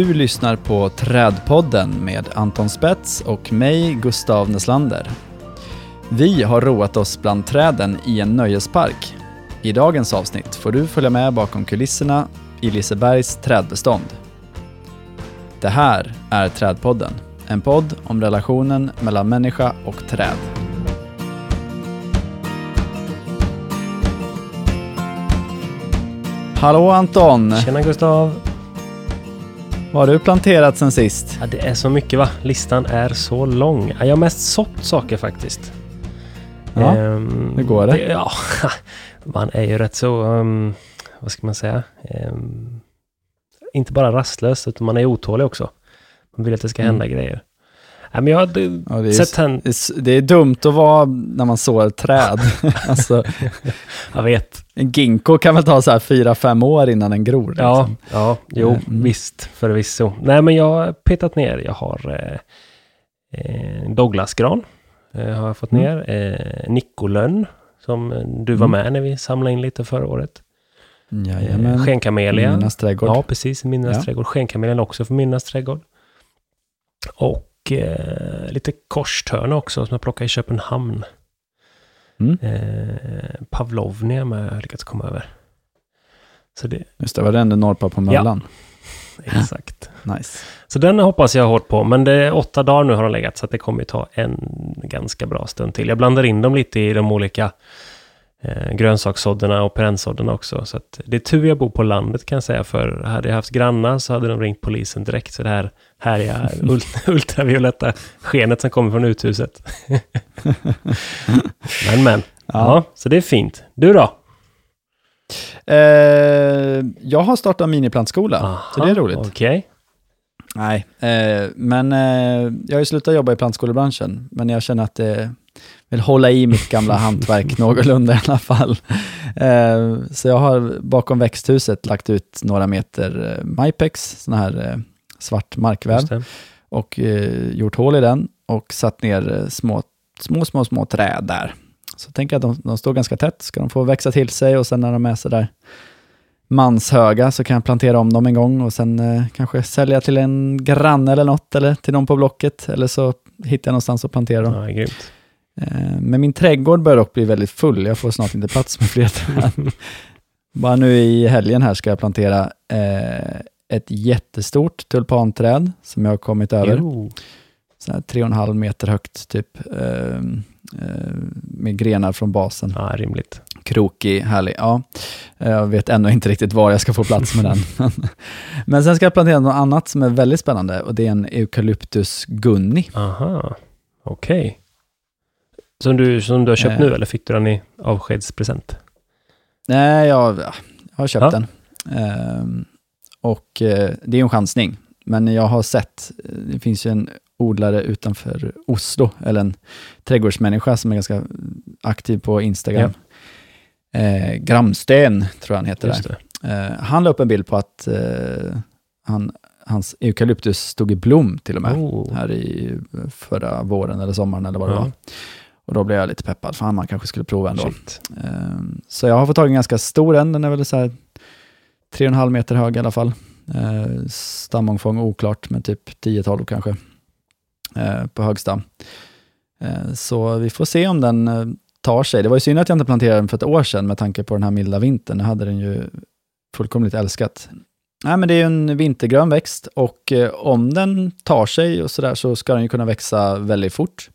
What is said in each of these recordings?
Du lyssnar på Trädpodden med Anton Spets och mig, Gustav Neslander. Vi har roat oss bland träden i en nöjespark. I dagens avsnitt får du följa med bakom kulisserna i Lisebergs trädbestånd. Det här är Trädpodden, en podd om relationen mellan människa och träd. Hallå Anton! Tjena Gustav! Vad har du planterat sen sist? Ja, det är så mycket va? Listan är så lång. Ja, jag har mest sått saker faktiskt. Ja, Ehm, hur går det? Ja, man är ju rätt så, um, vad ska man säga, Ehm, inte bara rastlös utan man är otålig också. Man vill att det ska hända Mm. grejer. Ja, men jag har d- Ja, det, är, sett henne, det är dumt att vara när man sår ett träd. alltså, jag vet. en ginkgo kan väl ta så här fyra, fem år innan den gror. Ja, Liksom. ja, jo, Mm. visst, förvisso. Nej, men jag har petat ner. Jag har eh, eh, Douglasgran, eh, har jag fått Mm. ner. Eh, Nicolön, som eh, du var Mm. med när vi samlade in lite förra året. Eh, Jajamän. Skenkamelia. Minnas trädgård. Ja, precis. Minnas Ja. trädgård. Skenkamelian också för Minnas trädgård. Och eh, lite korstörna också som jag plockade i Köpenhamn. Mm. Eh, Pavlovnia med jag lyckats komma över. Så det, Just det, var den du norpade på möllan. exakt. Nice. Så den hoppas jag hårt på, men det är åtta dagar nu har de legat, så det kommer ju ta en ganska bra stund till. Jag blandar in dem lite i de olika eh, grönsakssådderna och perennsådderna också. Så det är tur jag bor på landet kan jag säga, för hade jag haft grannar så hade de ringt polisen direkt. Så det här härliga ult- ultravioletta skenet som kommer från uthuset. men, men. Ja. Ja. så det är fint. Du då? Eh, jag har startat miniplantskola, så det är roligt. Okej. Nej, eh, men eh, jag har ju slutat jobba i plantskolebranschen, men jag känner att det vill hålla i mitt gamla hantverk någorlunda i alla fall. Eh, så jag har bakom växthuset lagt ut några meter eh, Mypex, sån här eh, svart markväv, och eh, gjort hål i den och satt ner små, små, små, små träd där. Så tänker jag att de, de står ganska tätt, ska de få växa till sig och sen när de är sådär manshöga så kan jag plantera om dem en gång och sen eh, kanske sälja till en granne eller något eller till någon på Blocket eller så hittar jag någonstans att plantera dem. Ja, grymt. Eh, men min trädgård börjar dock bli väldigt full, jag får snart inte plats med fler träd. Bara nu i helgen här ska jag plantera eh, ett jättestort tulpanträd som jag har kommit över Jo. så här tre och en halv meter högt typ, eh, eh, med grenar från basen. Ja, rimligt. Krokig, härlig. Ja. Jag vet ännu inte riktigt var jag ska få plats med den. Men sen ska jag plantera något annat som är väldigt spännande och det är en Eucalyptus gunni. Aha, okej. Som, du, som du har köpt Eh. nu eller fick du den i avskedspresent? Nej, jag, jag har köpt Ja. den. Ehm, och eh, det är en chansning, men jag har sett, eh, det finns ju en odlare utanför Oslo, eller en trädgårdsmänniska som är ganska aktiv på Instagram. Eh, Gramsten, tror jag han heter Just där. det. Eh, han la upp en bild på att eh, han, hans eukalyptus stod i blom till och med, Oh. här i förra våren eller sommaren eller vad det Ja. var. Och då blev jag lite peppad, fan man kanske skulle prova ändå. Ehm, Så jag har fått tag i en ganska stor en, den är väl så här 3,5 meter hög i alla fall. Eh, Stamomfång oklart, men typ 10-12 kanske eh, på hög stam. Eh, Så vi får se om den eh, tar sig. Det var ju synd att jag inte planterade den för ett år sedan med tanke på den här milda vintern. Jag hade den ju fullkomligt älskat. Nej, men det är ju en vintergrön växt och eh, om den tar sig och sådär så ska den ju kunna växa väldigt fort.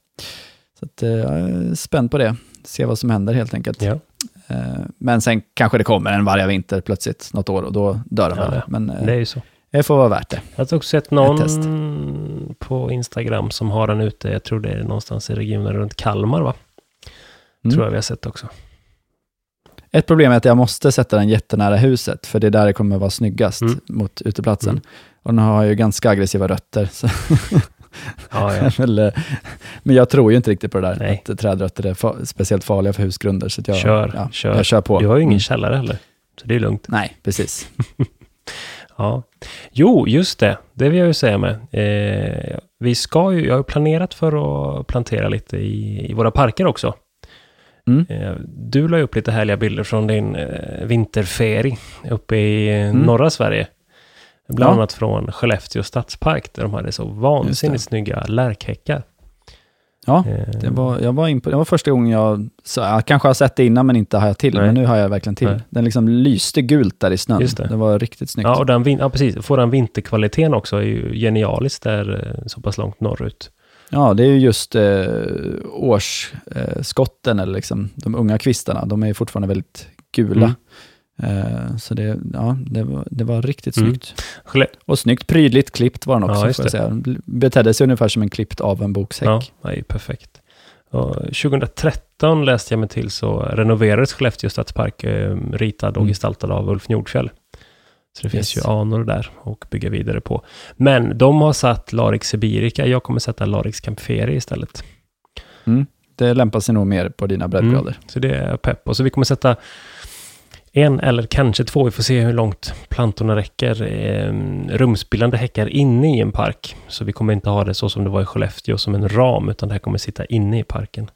Så att, eh, spänd på det. Se vad som händer helt enkelt. Ja. Eh, Men sen kanske det kommer en vargavinter plötsligt något år och då dör den Ja, väl. Men eh, Det är ju så. det får vara värt det. Jag har också sett Ett någon på Instagram som har den ute. Jag tror det är någonstans i regionen runt Kalmar va? Mm. Tror jag vi har sett också. Ett problem är att jag måste sätta den jättenära huset, för det är där det kommer vara snyggast Mm. mot uteplatsen. Mm. Och den har ju ganska aggressiva rötter. Ja, ja. eh, men jag tror ju inte riktigt på det där, Nej. att trädrötter är fa- speciellt farliga för husgrunder. Så jag, Kör, ja, kör. jag kör på. Du har ju ingen Mm. källare heller. Så det är lugnt. Nej, precis. Ja. Jo, just det. Det vill jag ju säga med. Eh, vi ska ju, jag har ju planerat för att plantera lite i, i våra parker också. Mm. Eh, Du la ju upp lite härliga bilder från din eh, vinterferie uppe i Mm. norra Sverige. Bland Ja. annat från Skellefteå stadspark där de hade så vansinnigt snygga lärkhäckar. Ja, Eh, det var, jag var det var första gången jag, så jag kanske har sett det innan men inte har jag till, Nej. men nu har jag verkligen till. Nej. Den liksom lyste gult där i snön. Just det. det. var riktigt snyggt. Ja, och den, ja, precis. Får den vinterkvaliteten också är ju genialiskt där eh, så pass långt norrut. Ja, det är ju just eh, årsskotten, eh, eller liksom de unga kvistarna, de är fortfarande väldigt gula. Eh, så det, ja, det, var, det var riktigt Mm. snyggt. Skelle- Och snyggt prydligt klippt var den också, Ja, får jag säga. Betedde sig ungefär som en klippt av en boksäck. Ja, ju perfekt. Och 2013 läste jag mig till så renoverades Skellefteå stadspark eh, ritad och Mm. gestaltad av Ulf Nordfjell. Så det finns Yes. ju anor där och bygga vidare på. Men de har satt Larix Sibirica, jag kommer sätta Larix Campferi istället. Mm. Det lämpar sig nog mer på dina breddgrader. Så det är pepp. Och så vi kommer sätta en eller kanske två, vi får se hur långt plantorna räcker, eh, rumsbildande häckar inne i en park. Så vi kommer inte ha det så som det var i Skellefteå som en ram, utan det här kommer sitta inne i parken.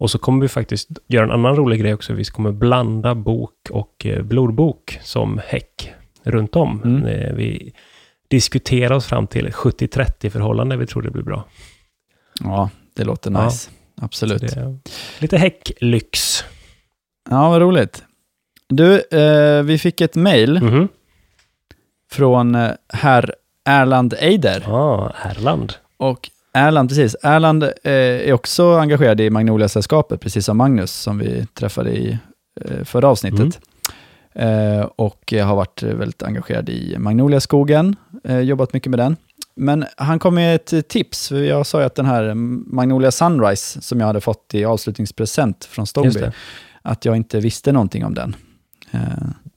Och så kommer vi faktiskt göra en annan rolig grej också. Vi kommer blanda bok och eh, blodbok som häck runt om. Mm. Eh, vi diskuterar oss fram till 70-30 förhållande. Vi tror det blir bra. Ja, det låter Ja. nice. Absolut. Det är lite häcklyx. Ja, vad roligt. Du, eh, vi fick ett mejl Mhm. från eh, herr Erland Eider. Ja, Erland. Och Erland, precis. Erland eh, är också engagerad i Magnolia-sällskapet, precis som Magnus, som vi träffade i eh, förra avsnittet. Eh, och har varit väldigt engagerad i Magnolia-skogen, eh, jobbat mycket med den. Men han kom med ett tips, för jag sa ju att den här Magnolia Sunrise, som jag hade fått i avslutningspresent från det. att jag inte visste någonting om den. Eh,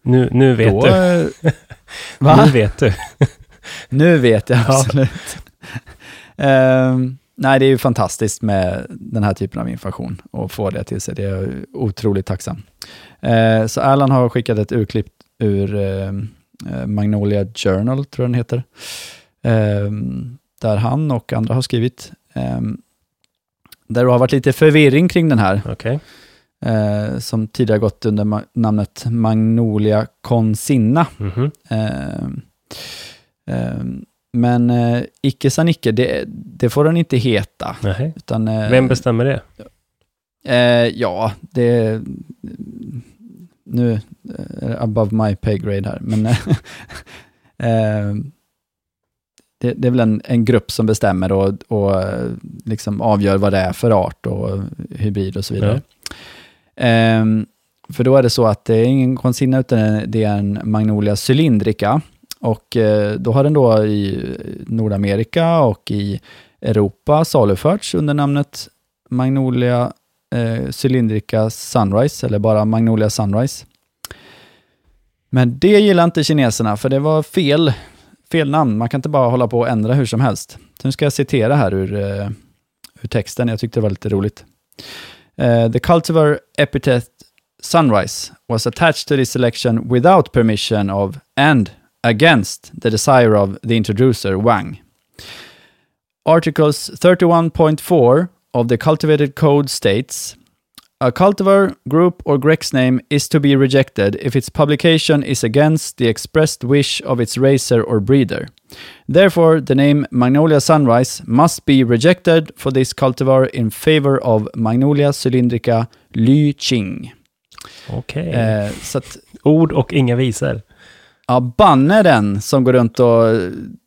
Nu, nu vet då, du. Nu vet du. Nu vet jag Ja. absolut. Ehm, nej, det är ju fantastiskt med den här typen av information och få det till sig. Det är jag otroligt tacksam. Eh, så Erland har skickat ett urklipp ur eh, Magnolia Journal, tror jag den heter, Ehm, där han och andra har skrivit. Ehm, där det har varit lite förvirring kring den här, Okej. Eh, som tidigare gått under ma- namnet Magnolia Consinna. Mhm. Ehm, ehm, men eh, icke sa Nicke, det, det får den inte heta. Nej. Utan, eh, Vem bestämmer det? eh, Ja, det... Nu det above my pay grade här, men... eh, det, det är väl en, en grupp som bestämmer och, och eh, liksom avgör vad det är för art och hybrid och så vidare. Ehm, för då är det så att det är ingen Consina utan det är en Magnolia cylindrica. Och eh, då har den då i Nordamerika och i Europa saluförts under namnet Magnolia eh, cylindrica Sunrise, eller bara Magnolia Sunrise. Men det gillar inte kineserna, för det var fel, fel namn. Man kan inte bara hålla på och ändra hur som helst. Så nu ska jag citera här ur, eh, ur texten, jag tyckte det var lite roligt. Uh, the cultivar epithet Sunrise was attached to this selection without permission of and against the desire of the introducer Wang. Articles 31.4 of the cultivated code states A cultivar, group, or Grex name is to be rejected if its publication is against the expressed wish of its racer or breeder. Therefore, the name Magnolia Sunrise must be rejected for this cultivar in favor of Magnolia cylindrica Ly Ching. Okej. Eh, så att, Ord och inga visor. ja, banne den som går runt och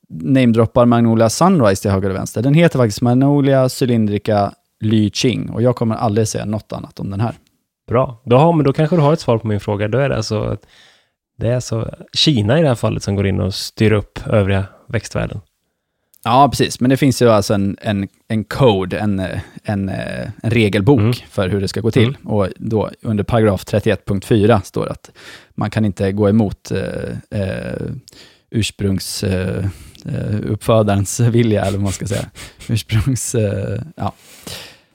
namedroppar Magnolia Sunrise till höger och vänster. Den heter faktiskt Magnolia cylindrica Ly Ching och jag kommer aldrig säga något annat om den här. Bra. Då, har, men då kanske du har ett svar på min fråga. Då är det alltså, att det är alltså Kina i det här fallet som går in och styr upp övriga växtvärlden. Ja, precis. Men det finns ju alltså en, en, en code, en, en, en regelbok Mm. för hur det ska gå till. Mm. Och då under paragraf 31.4 står det att man kan inte gå emot eh, eh, ursprungs... Eh, eh, vilja, eller vad man ska säga. Ursprungs... Eh, ja.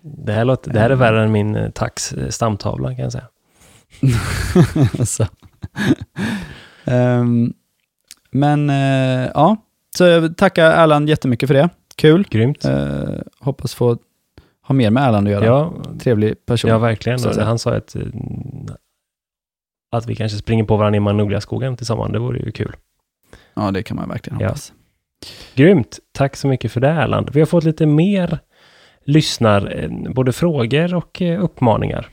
Det här, låter, det här är värre än min eh, tax eh, stamtavla kan jag säga. så. Ehm, men eh, ja, så jag tackar Erland jättemycket för det. Kul. Grymt. Eh, hoppas få ha mer med Erland att göra. Ja, Trevlig person. ja verkligen. så säga. Han sa att, att vi kanske springer på varandra i Magnolia-skogen tillsammans. Det vore ju kul. Ja, det kan man verkligen Ja. hoppas. Grymt! Tack så mycket för det Erland. Vi har fått lite mer lyssnar, eh, både frågor och eh, uppmaningar.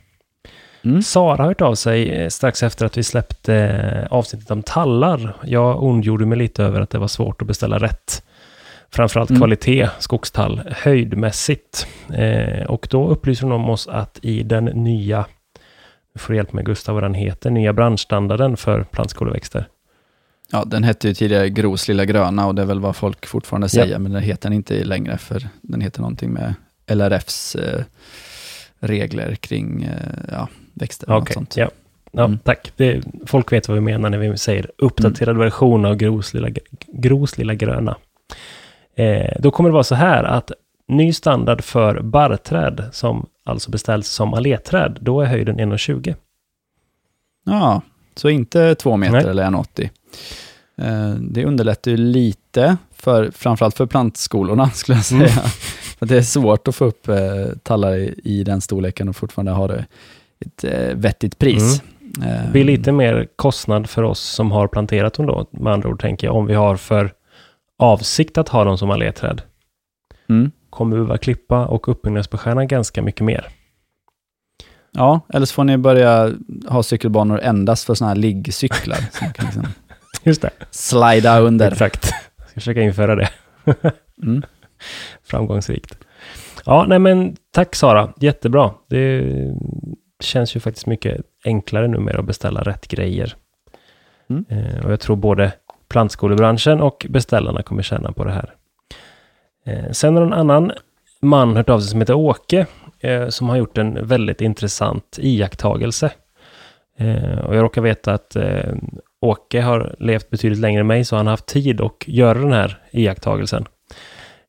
Mm. Sara har hört av sig eh, strax efter att vi släppte avsnittet om tallar. Jag ondgjorde mig lite över att det var svårt att beställa rätt. Framförallt Mm. kvalitet, skogstall, höjdmässigt. Eh, och då upplyser hon om oss att i den nya, nu får hjälp med Gustav vad den heter, nya branschstandarden för plantskoleväxter. Ja, den hette ju tidigare Gros lilla gröna och det är väl vad folk fortfarande säger, men den heter den inte längre för den heter någonting med LRFs eh, regler kring eh, ja, växter och sånt. ja. ja Mm. tack. Det, folk vet vad vi menar när vi säger uppdaterad version av Gros lilla, Gros lilla gröna. Eh, då kommer det vara så här att ny standard för barrträd, som alltså beställs som alléträd, då är höjden 1,20. Ja, så inte två meter Nej. eller 1,80. Eh, det underlättar ju lite, för, framförallt för plantskolorna skulle jag säga. Mm. Det är svårt att få upp eh, tallar i, i den storleken och fortfarande ha det ett eh, vettigt pris. Det Eh, blir lite mer kostnad för oss som har planterat dem då, med andra ord tänker jag, om vi har för avsikt att ha dem som alléträd. Mm. Kommer vi behöva klippa och uppbyggnadsbeskära ganska mycket mer. Ja, eller så får ni börja ha cykelbanor endast för sådana här liggcyklar. som kan liksom Just det. slida under. Exakt. Jag ska försöka införa det. Mm. Framgångsrikt. Ja, nej men tack Sara. Jättebra. Det känns ju faktiskt mycket enklare numera att beställa rätt grejer. Mm. Eh, och jag tror både plantskolebranschen och beställarna kommer tjäna på det här. Eh, sen har en annan man hört av sig som heter Åke, eh, som har gjort en väldigt intressant iakttagelse. Eh, och jag råkar veta att eh, Åke har levt betydligt längre än mig, så han har haft tid att göra den här iakttagelsen.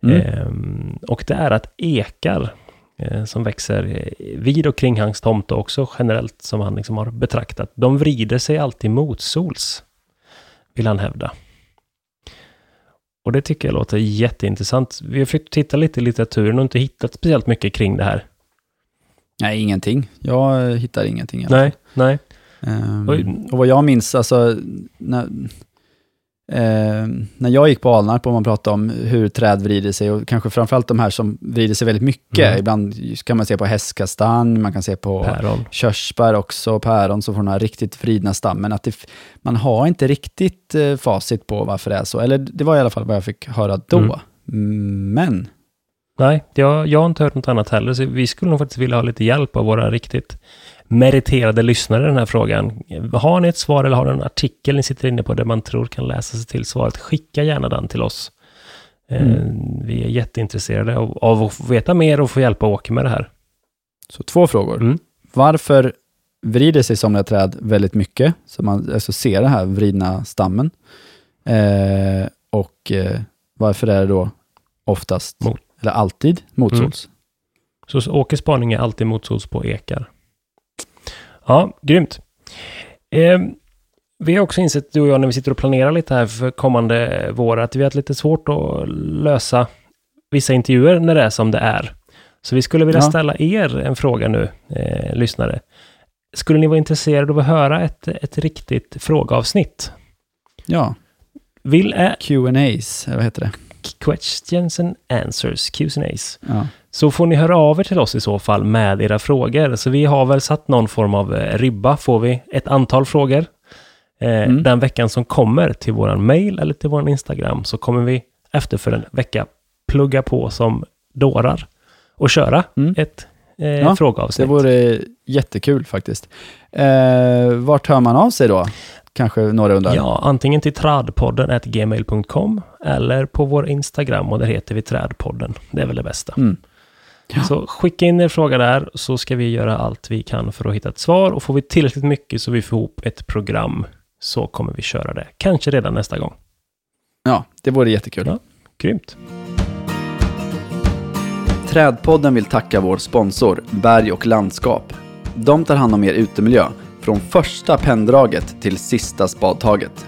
Mm. Ehm, och det är att ekar eh, som växer vid och kring hans tomt och också generellt som han liksom har betraktat, de vrider sig alltid motsols, vill han hävda. Och det tycker jag låter jätteintressant. Vi har försökt titta lite i litteraturen och inte hittat speciellt mycket kring det här. Nej, ingenting. Jag eh, hittar ingenting. alla Nej, nej. Oj. och vad jag minns, alltså, när, ehm, när jag gick på Alnarp och man pratade om hur träd vrider sig, och kanske framförallt de här som vrider sig väldigt mycket. Mm. Ibland kan man se på hästkastanj, man kan se på Päron. körsbär också, päron, så får den här riktigt vridna stammen. Att det, man har inte riktigt eh, facit på varför det är så. Eller det var i alla fall vad jag fick höra då. Mm. Men, Nej, jag, jag har inte hört något annat heller, så vi skulle nog faktiskt vilja ha lite hjälp av våra riktigt meriterade lyssnare den här frågan. Har ni ett svar eller har ni en artikel ni sitter inne på där man tror kan läsa sig till svaret, skicka gärna den till oss. Eh, Mm. Vi är jätteintresserade av, av att få veta mer och få hjälpa Åke med det här. så två frågor. Mm. Varför vrider sig somliga träd väldigt mycket, så man alltså ser den här vridna stammen? Eh, och eh, varför är det då oftast, Mot. eller alltid, motsols? Så Åkes spaning är alltid motsols på ekar. Ja, grymt. Eh, vi har också insett, du och jag, när vi sitter och planerar lite här för kommande vår, att vi har haft lite svårt att lösa vissa intervjuer när det är som det är. Så vi skulle vilja Ja. ställa er en fråga nu, eh, lyssnare. Skulle ni vara intresserade av att höra ett, ett riktigt frågeavsnitt? Ja, Vill är Q&As, vad heter det? questions and answers, Q's and A's. Ja. Så får ni höra av er till oss i så fall med era frågor. Så vi har väl satt någon form av eh, ribba. Får vi ett antal frågor eh, Mm. den veckan som kommer till våran mail eller till våran Instagram så kommer vi efter för en vecka plugga på som dårar och köra Mm. ett eh, Ja, Det frågeavsnitt. vore jättekul faktiskt. Eh, vart hör man av sig då? Kanske några undrar. Ja, antingen till tradpodden gmail.com eller på vår Instagram och där heter vi Trädpodden. Det är väl det bästa. Mm. Ja. Så skicka in er fråga där så ska vi göra allt vi kan för att hitta ett svar och får vi tillräckligt mycket så vi får ihop ett program så kommer vi köra det. Kanske redan nästa gång. ja, det vore jättekul. Ja. Grymt. Trädpodden vill tacka vår sponsor Berg och landskap. De tar hand om er utemiljö från första penndraget till sista spadtaget.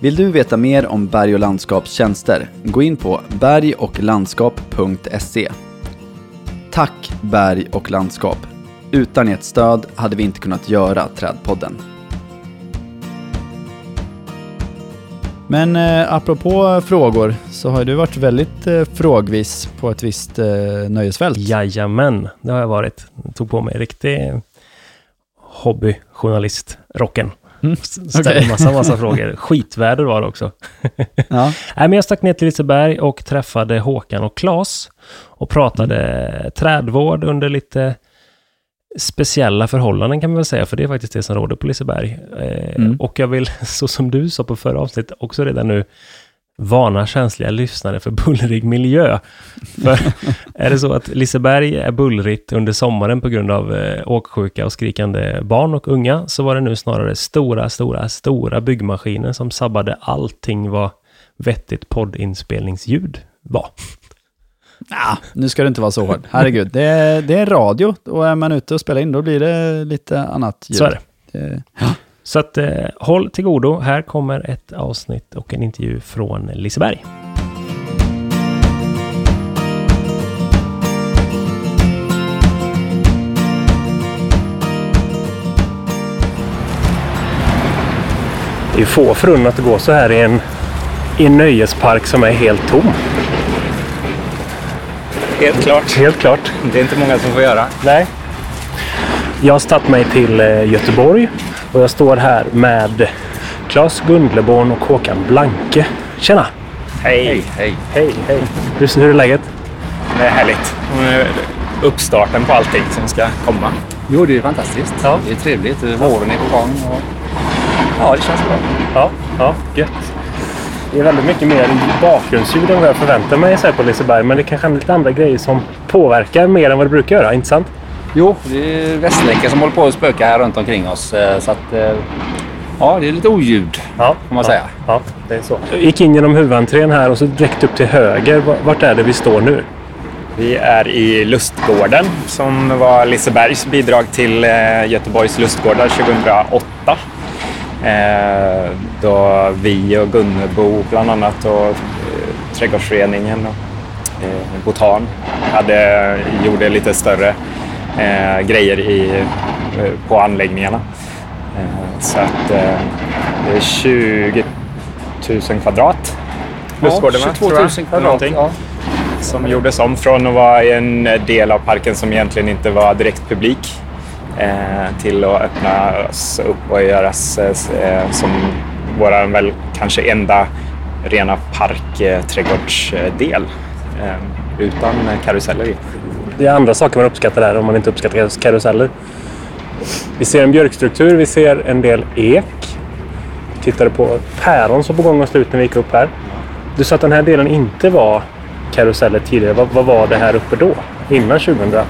Vill du veta mer om Berg och landskaps tjänster? Gå in på bergochlandskap.se. Tack Berg och landskap. Utan ert stöd hade vi inte kunnat göra Trädpodden. Men eh, apropå frågor så har du varit väldigt eh, frågvis på ett visst eh, nöjesfält. Jajamän, det har jag varit. Jag tog på mig riktig hobbyjournalist-rocken. Mm, Ställde okej. massa, massa frågor. Skitväder var det också. Ja. Nej, men jag stack ner till Liseberg och träffade Håkan och Klas och pratade trädvård under lite speciella förhållanden kan man väl säga, för det är faktiskt det som råder på Liseberg. Eh, Mm. Och jag vill, så som du sa på förra avsnittet, också redan nu varna känsliga lyssnare för bullrig miljö. För är det så att Liseberg är bullrigt under sommaren på grund av eh, åksjuka och skrikande barn och unga, så var det nu snarare stora, stora, stora byggmaskiner som sabbade allting vad vettigt poddinspelningsljud var. Ja, nu ska det inte vara så hård. Herregud, det är, det är radio och är man ute och spelar in då blir det lite annat ljud. Så är det. det. Så att eh, håll till godo. Här kommer ett avsnitt och en intervju från Liseberg. Det är få förunnat att gå så här i en, i en nöjespark som är helt tom. Helt klart. Helt klart. Det är inte många som får göra. Nej. Jag har tagit mig till eh, Göteborg och jag står här med Claes Gundleborn och Håkan Blanke. Tjena! Hej. Hej. Hej, hej. Hur, hur är läget? Det är härligt. Uppstarten på allting som ska komma. Jo, det är fantastiskt. Ja. Det är trevligt. Våren är på gång. Och... Ja, det känns bra. Ja, ja, gött. Det är väldigt mycket mer bakgrundsljud än vad jag förväntar mig så här på Liseberg, men det kanske är lite andra grejer som påverkar mer än vad det brukar göra, inte sant? Jo, det är Västlänken som håller på att spöka här runt omkring oss. eh, Så att, eh, ja, det är lite oljud. Ja, Får man ja, säga. Ja, det är så. Jag gick in genom huvudentrén här och så direkt upp till höger. Va- Vart är det vi står nu? Vi är i Lustgården som var Lisebergs bidrag till eh, Göteborgs lustgårdar 2008. Eh, då vi och Gunnebo bland annat och Trädgårdsföreningen och Botan hade, gjorde lite större eh, grejer i, eh, på anläggningarna. Eh, så att eh, det är 20 000 kvadrat. Lustgården, va? 22 tror 000 jag. kvadrat. Någonting Ja. som gjordes om från att vara en del av parken som egentligen inte var direkt publik till att öppnas upp och göras som vår väl kanske enda rena parkträdgårdsdel utan karuseller i. Det är andra saker man uppskattar där om man inte uppskattar karuseller. Vi ser en björkstruktur, vi ser en del ek. Vi tittade på päron som på gång och slut när vi gick upp här. Du sa att den här delen inte var karuseller tidigare. Vad, vad var det här uppe då? Innan 2008?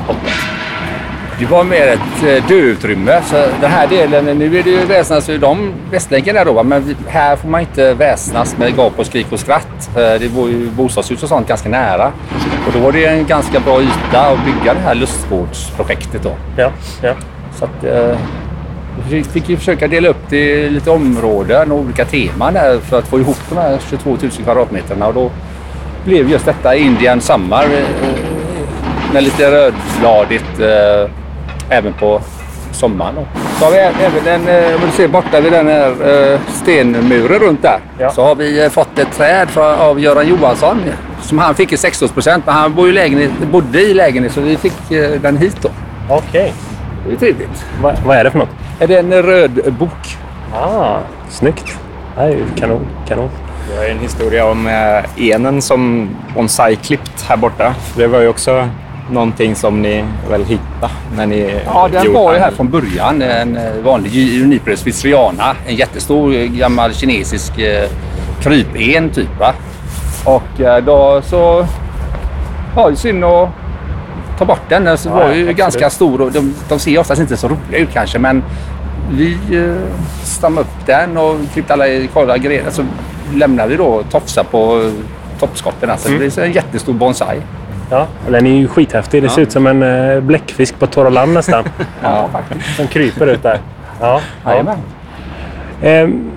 Det var mer ett eh, döutrymme. Så den här delen, nu är det ju väsnas ur de Västlänken där då, men här får man inte väsnas med gap och skrik och skratt. Eh, Det var ju bostadshus och sånt ganska nära. Och då var det en ganska bra yta att bygga det här lustgårdsprojektet då. Ja, ja. Så att, eh, vi fick ju försöka dela upp det i lite områden och olika teman för att få ihop de här 22 000 kvadratmeterna. Och då blev just detta Indian Summer med lite rödbladigt även på sommaren. Då. Så har vi även en, eh, om du ser borta vid den här eh, stenmuren runt där. Ja. Så har vi eh, fått ett träd av Göran Johansson som han fick i 16 men han bor ju lägenhet, bodde i lägenhet så vi fick den hit då. Okej. Det är trevligt. Va, vad är det för något? Är det en röd bok? Ah, snyggt. Det här är ju kanon, kanon. Det ju en historia om enen som bonsai-klippt här borta. Det var ju också någonting som ni väl hittade när ni Ja, den var ju här från början. En eh, vanlig Juniperus vitsriana. En jättestor eh, gammal kinesisk eh, krypen typ. Va? Och då så... Ja, det är synd att ta bort den. Den Ja, var ju absolut. ganska stor och de, de ser oftast inte så roliga ut kanske men vi eh, stammade upp den och klippte alla kolla grejer. Så lämnade vi då tofsar på toppskotten. Alltså, Det blir så en jättestor bonsai. Ja, den är ju skithäftig. Det ser ut som en eh, bläckfisk på torra land nästan. Ja, faktiskt. som kryper ut där. Ja, ja. Ehm,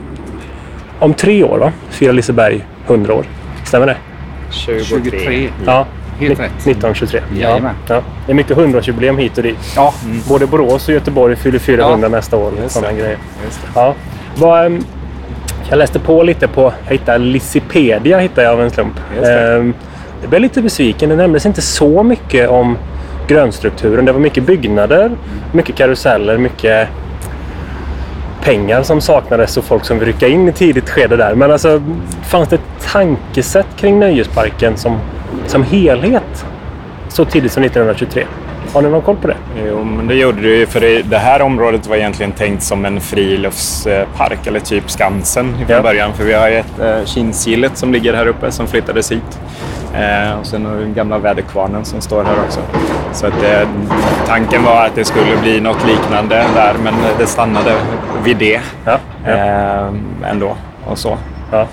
om tre år då, firar Liseberg 100 år. Stämmer det? 23. 23. Ja. Helt rätt. 1923. Jajamän. Ja. Det är mycket 100-årsjubileum hit och dit. Ja, Både Borås och Göteborg fyller 400 nästa år. Just Sådana grejer. Ja. Vad, ehm, Jag läste på lite på, jag hittade Lissipedia hittade jag av en slump. Jag blev lite besviken. Det nämndes inte så mycket om grönstrukturen. Det var mycket byggnader, mycket karuseller, mycket pengar som saknades och folk som vill rycka in i tidigt skede där. Men alltså, fanns det ett tankesätt kring nöjesparken som, som helhet så tidigt som 1923? Har ni någon koll på det? Jo, men det gjorde det ju. För det, det här området var egentligen tänkt som en friluftspark, eller typ Skansen från Ja. början. För vi har ju ett eh, Kinsgillet som ligger här uppe som flyttades hit. Eh, och sen har vi den gamla väderkvarnen som står här också. Så att, eh, tanken var att det skulle bli något liknande där, men det stannade vid det Ja. eh, ändå. Och så. ja.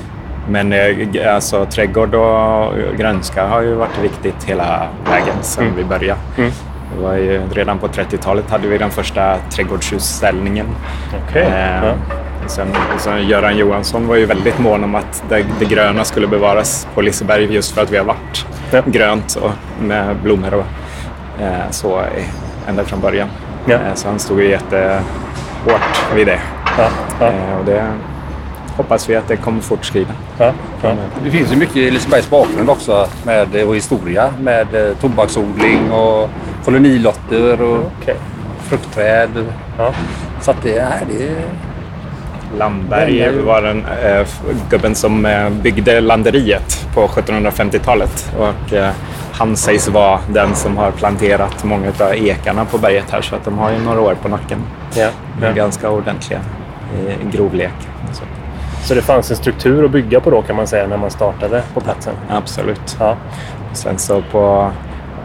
Men eh, alltså, trädgård och grönska har ju varit viktigt hela vägen sedan Mm. vi började. Mm. Det var ju, redan på 30-talet hade vi den första trädgårdsutställningen. Okej. Sen, sen Göran Johansson var ju väldigt mån om att det, det gröna skulle bevaras på Liseberg just för att vi har varit Ja. grönt och med blommor och eh, så i- ända från början. Ja. Eh, så han stod ju jättehårt vid det. Ja. Ja. Eh, och det hoppas vi att det kommer fortskrida. Ja. Ja. Det finns ju mycket i Lisebergs bakgrund också med, och historia med eh, tobaksodling och kolonilotter och Okej. fruktträd. Ja. Så att det, nej, det är... Landberg var den eh, f- gubben som eh, byggde landeriet på 1750-talet. Och eh, han sägs vara den som har planterat många av ekarna på berget här så att de har ju några år på nacken. Ja. Ja. ganska ordentliga i grovlek. Så, Så det fanns en struktur att bygga på då kan man säga när man startade på platsen? absolut. Ja. Sen så på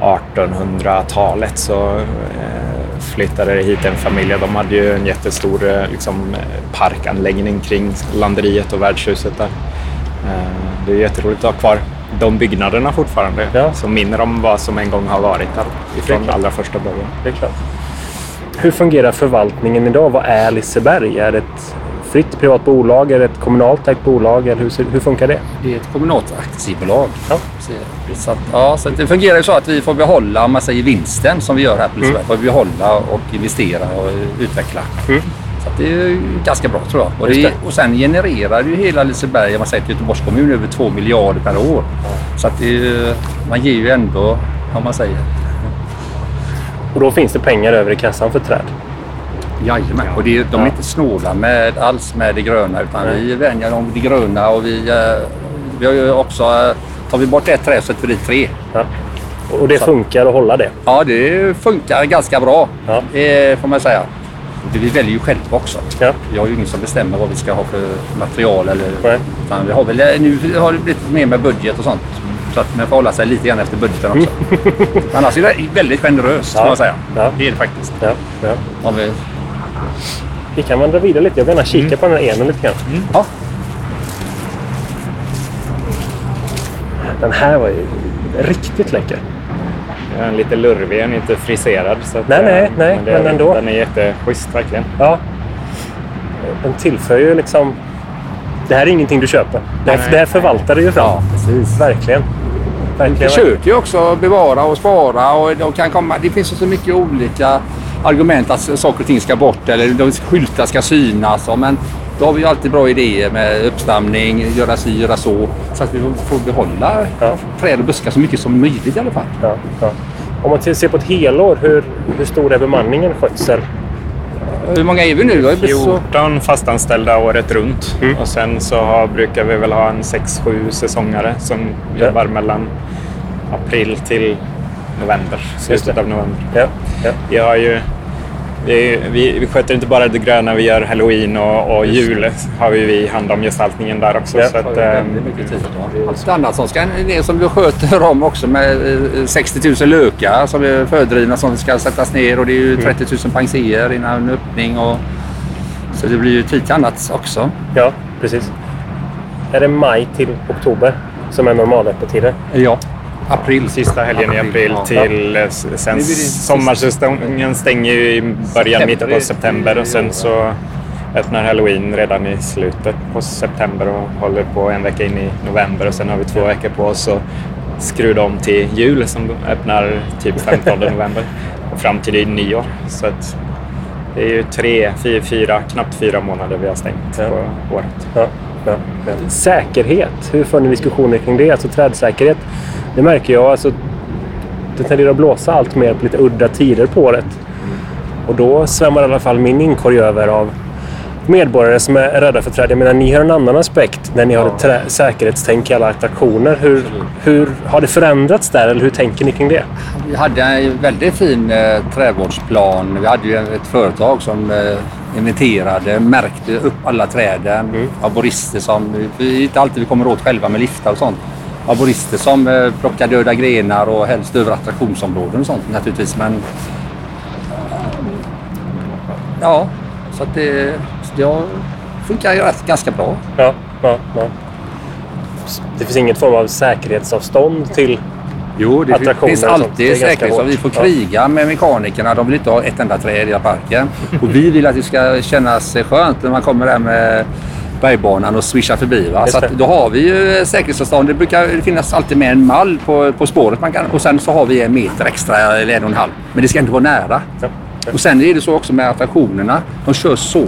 1800-talet så eh, flyttade hit en familj. De hade ju en jättestor eh, liksom, eh, parkanläggning kring landeriet och värdshuset där. Eh, det är jätteroligt att ha kvar de byggnaderna fortfarande Ja. som minner om vad som en gång har varit här Det är ifrån klart. allra första början. Det är klart. Hur fungerar förvaltningen idag? Vad är Liseberg? Är det ett fritt privat bolag? Är det ett kommunalt ägt bolag? Eller hur, hur funkar det? Det är ett kommunalt aktiebolag. Ja. Så, att, ja, så det fungerar ju så att vi får behålla, om man säger vinsten som vi gör här på Liseberg, får vi behålla och investera och utveckla. Mm. Så det är ganska bra tror jag. Och, det, och sen genererar ju hela Liseberg, om man säger till Göteborgs kommun, över 2 miljarder per år. Så att det man ger ju ändå, om man säger, Och då finns det pengar över i kassan för träd? Jajamän. Och det, de är Ja. inte snåla med, alls med det gröna utan Nej. vi vänjer om det gröna och vi, eh, vi har ju också, eh, tar vi bort ett träd så sätter vi dit tre. Ja. Och det Så- funkar att hålla det? Ja, det funkar ganska bra Ja. eh, får man säga. Det vi väljer ju själva också. Ja. Vi har ju ingen som bestämmer vad vi ska ha för material. Eller, Nej. utan vi har väl, nu har det blivit mer med budget och sånt. Så att man får hålla sig lite grann efter budgeten också. Annars är det väldigt generöst får man säga. Ja. Det är det faktiskt. Ja. ja. Vi, Vi kan vandra vidare lite. Jag vill gärna kika på den här enen lite grann. ja. Den här var ju riktigt läcker. Den är lite lurvig, den är inte friserad. Så att, Nej, nej, nej, det, men ändå. Den är jätteschysst verkligen. Ja. Den tillför ju liksom... Det här är ingenting du köper. Det här, Nej, det här förvaltar du ju fram. Ja, precis. Verkligen. Vi Verkligen. försöker ju också bevara och spara och de kan komma, det finns så mycket olika argument att saker och ting ska bort eller de skyltar ska synas. Men då har vi ju alltid bra idéer med uppstamning, göra si, göra så. Så att vi får behålla Ja. träd och buskar så mycket som möjligt i alla fall. Ja, ja. Om man ser på ett helår, hur, hur stor är bemanningen, skötsel? Hur många är vi nu då? Så, 14 fastanställda året runt. Mm. Och sen så har, brukar vi väl ha en 6-7 säsongare som Ja. jobbar mellan april till november. Slutet av november. Ja. Vi, har ju, det är, vi, vi sköter inte bara det gröna, vi gör halloween och, och jul. har vi, vi hand om gestaltningen där också. Ja. Så att, ju eh, väldigt mycket tid. då. Allt annat som ska det som vi sköter om också med eh, 60 000 lökar som är fördrivna som ska sättas ner och det är ju 30 000 pangséer innan öppning. Och, så det blir ju tid till annat också. ja, precis. Är det maj till oktober som är normalöppettider? Ja. April. Sista helgen i april ja. till... eh, Sen sommarsäsongen stänger ju i början, mitten på september och sen så öppnar halloween redan i slutet på september och håller på en vecka in i november och sen har vi två veckor på oss att skruva om till jul som öppnar typ 15 november och fram till nyår. Så att det är ju tre, fyra, fyra, knappt fyra månader vi har stängt Ja. på året. Ja, ja. Säkerhet, hur för ni diskussioner kring det? Alltså trädsäkerhet, det märker jag. Alltså, det tenderar att blåsa allt mer på lite udda tider på året. Och då svämmar i alla fall min inkorg över av medborgare som är rädda för träd. Jag menar, ni har en annan aspekt när ni har ett trä- säkerhetstänk i alla attraktioner. Hur, hur har det förändrats där eller hur tänker ni kring det? Vi hade en väldigt fin eh, trädvårdsplan. Vi hade ju ett företag som eh, inventerade, märkte upp alla träden. Mm. Arborister som, vi, inte alltid vi kommer åt själva med liftar och sånt. Arborister som eh, plockar döda grenar och helst över attraktionsområden och sånt naturligtvis. Men ja, så att det, det funkar ju rätt- ganska bra. Ja, ja, ja. Det finns inget form av säkerhetsavstånd till... Jo, det finns alltid ganska säkerhet. Så hårt. vi får Ja. kriga med mekanikerna. De vill inte ha ett enda träd i hela parken. Och vi vill att det ska kännas skönt när man kommer där med bergbanan och swishar förbi. Va? Så då har vi ju säkerhetsavstånd. Det brukar finnas alltid med en mall på, på spåret. Man kan, och sen så har vi en meter extra eller en och en halv. Men det ska inte vara nära. Ja. Och sen är det så också med attraktionerna. De kör så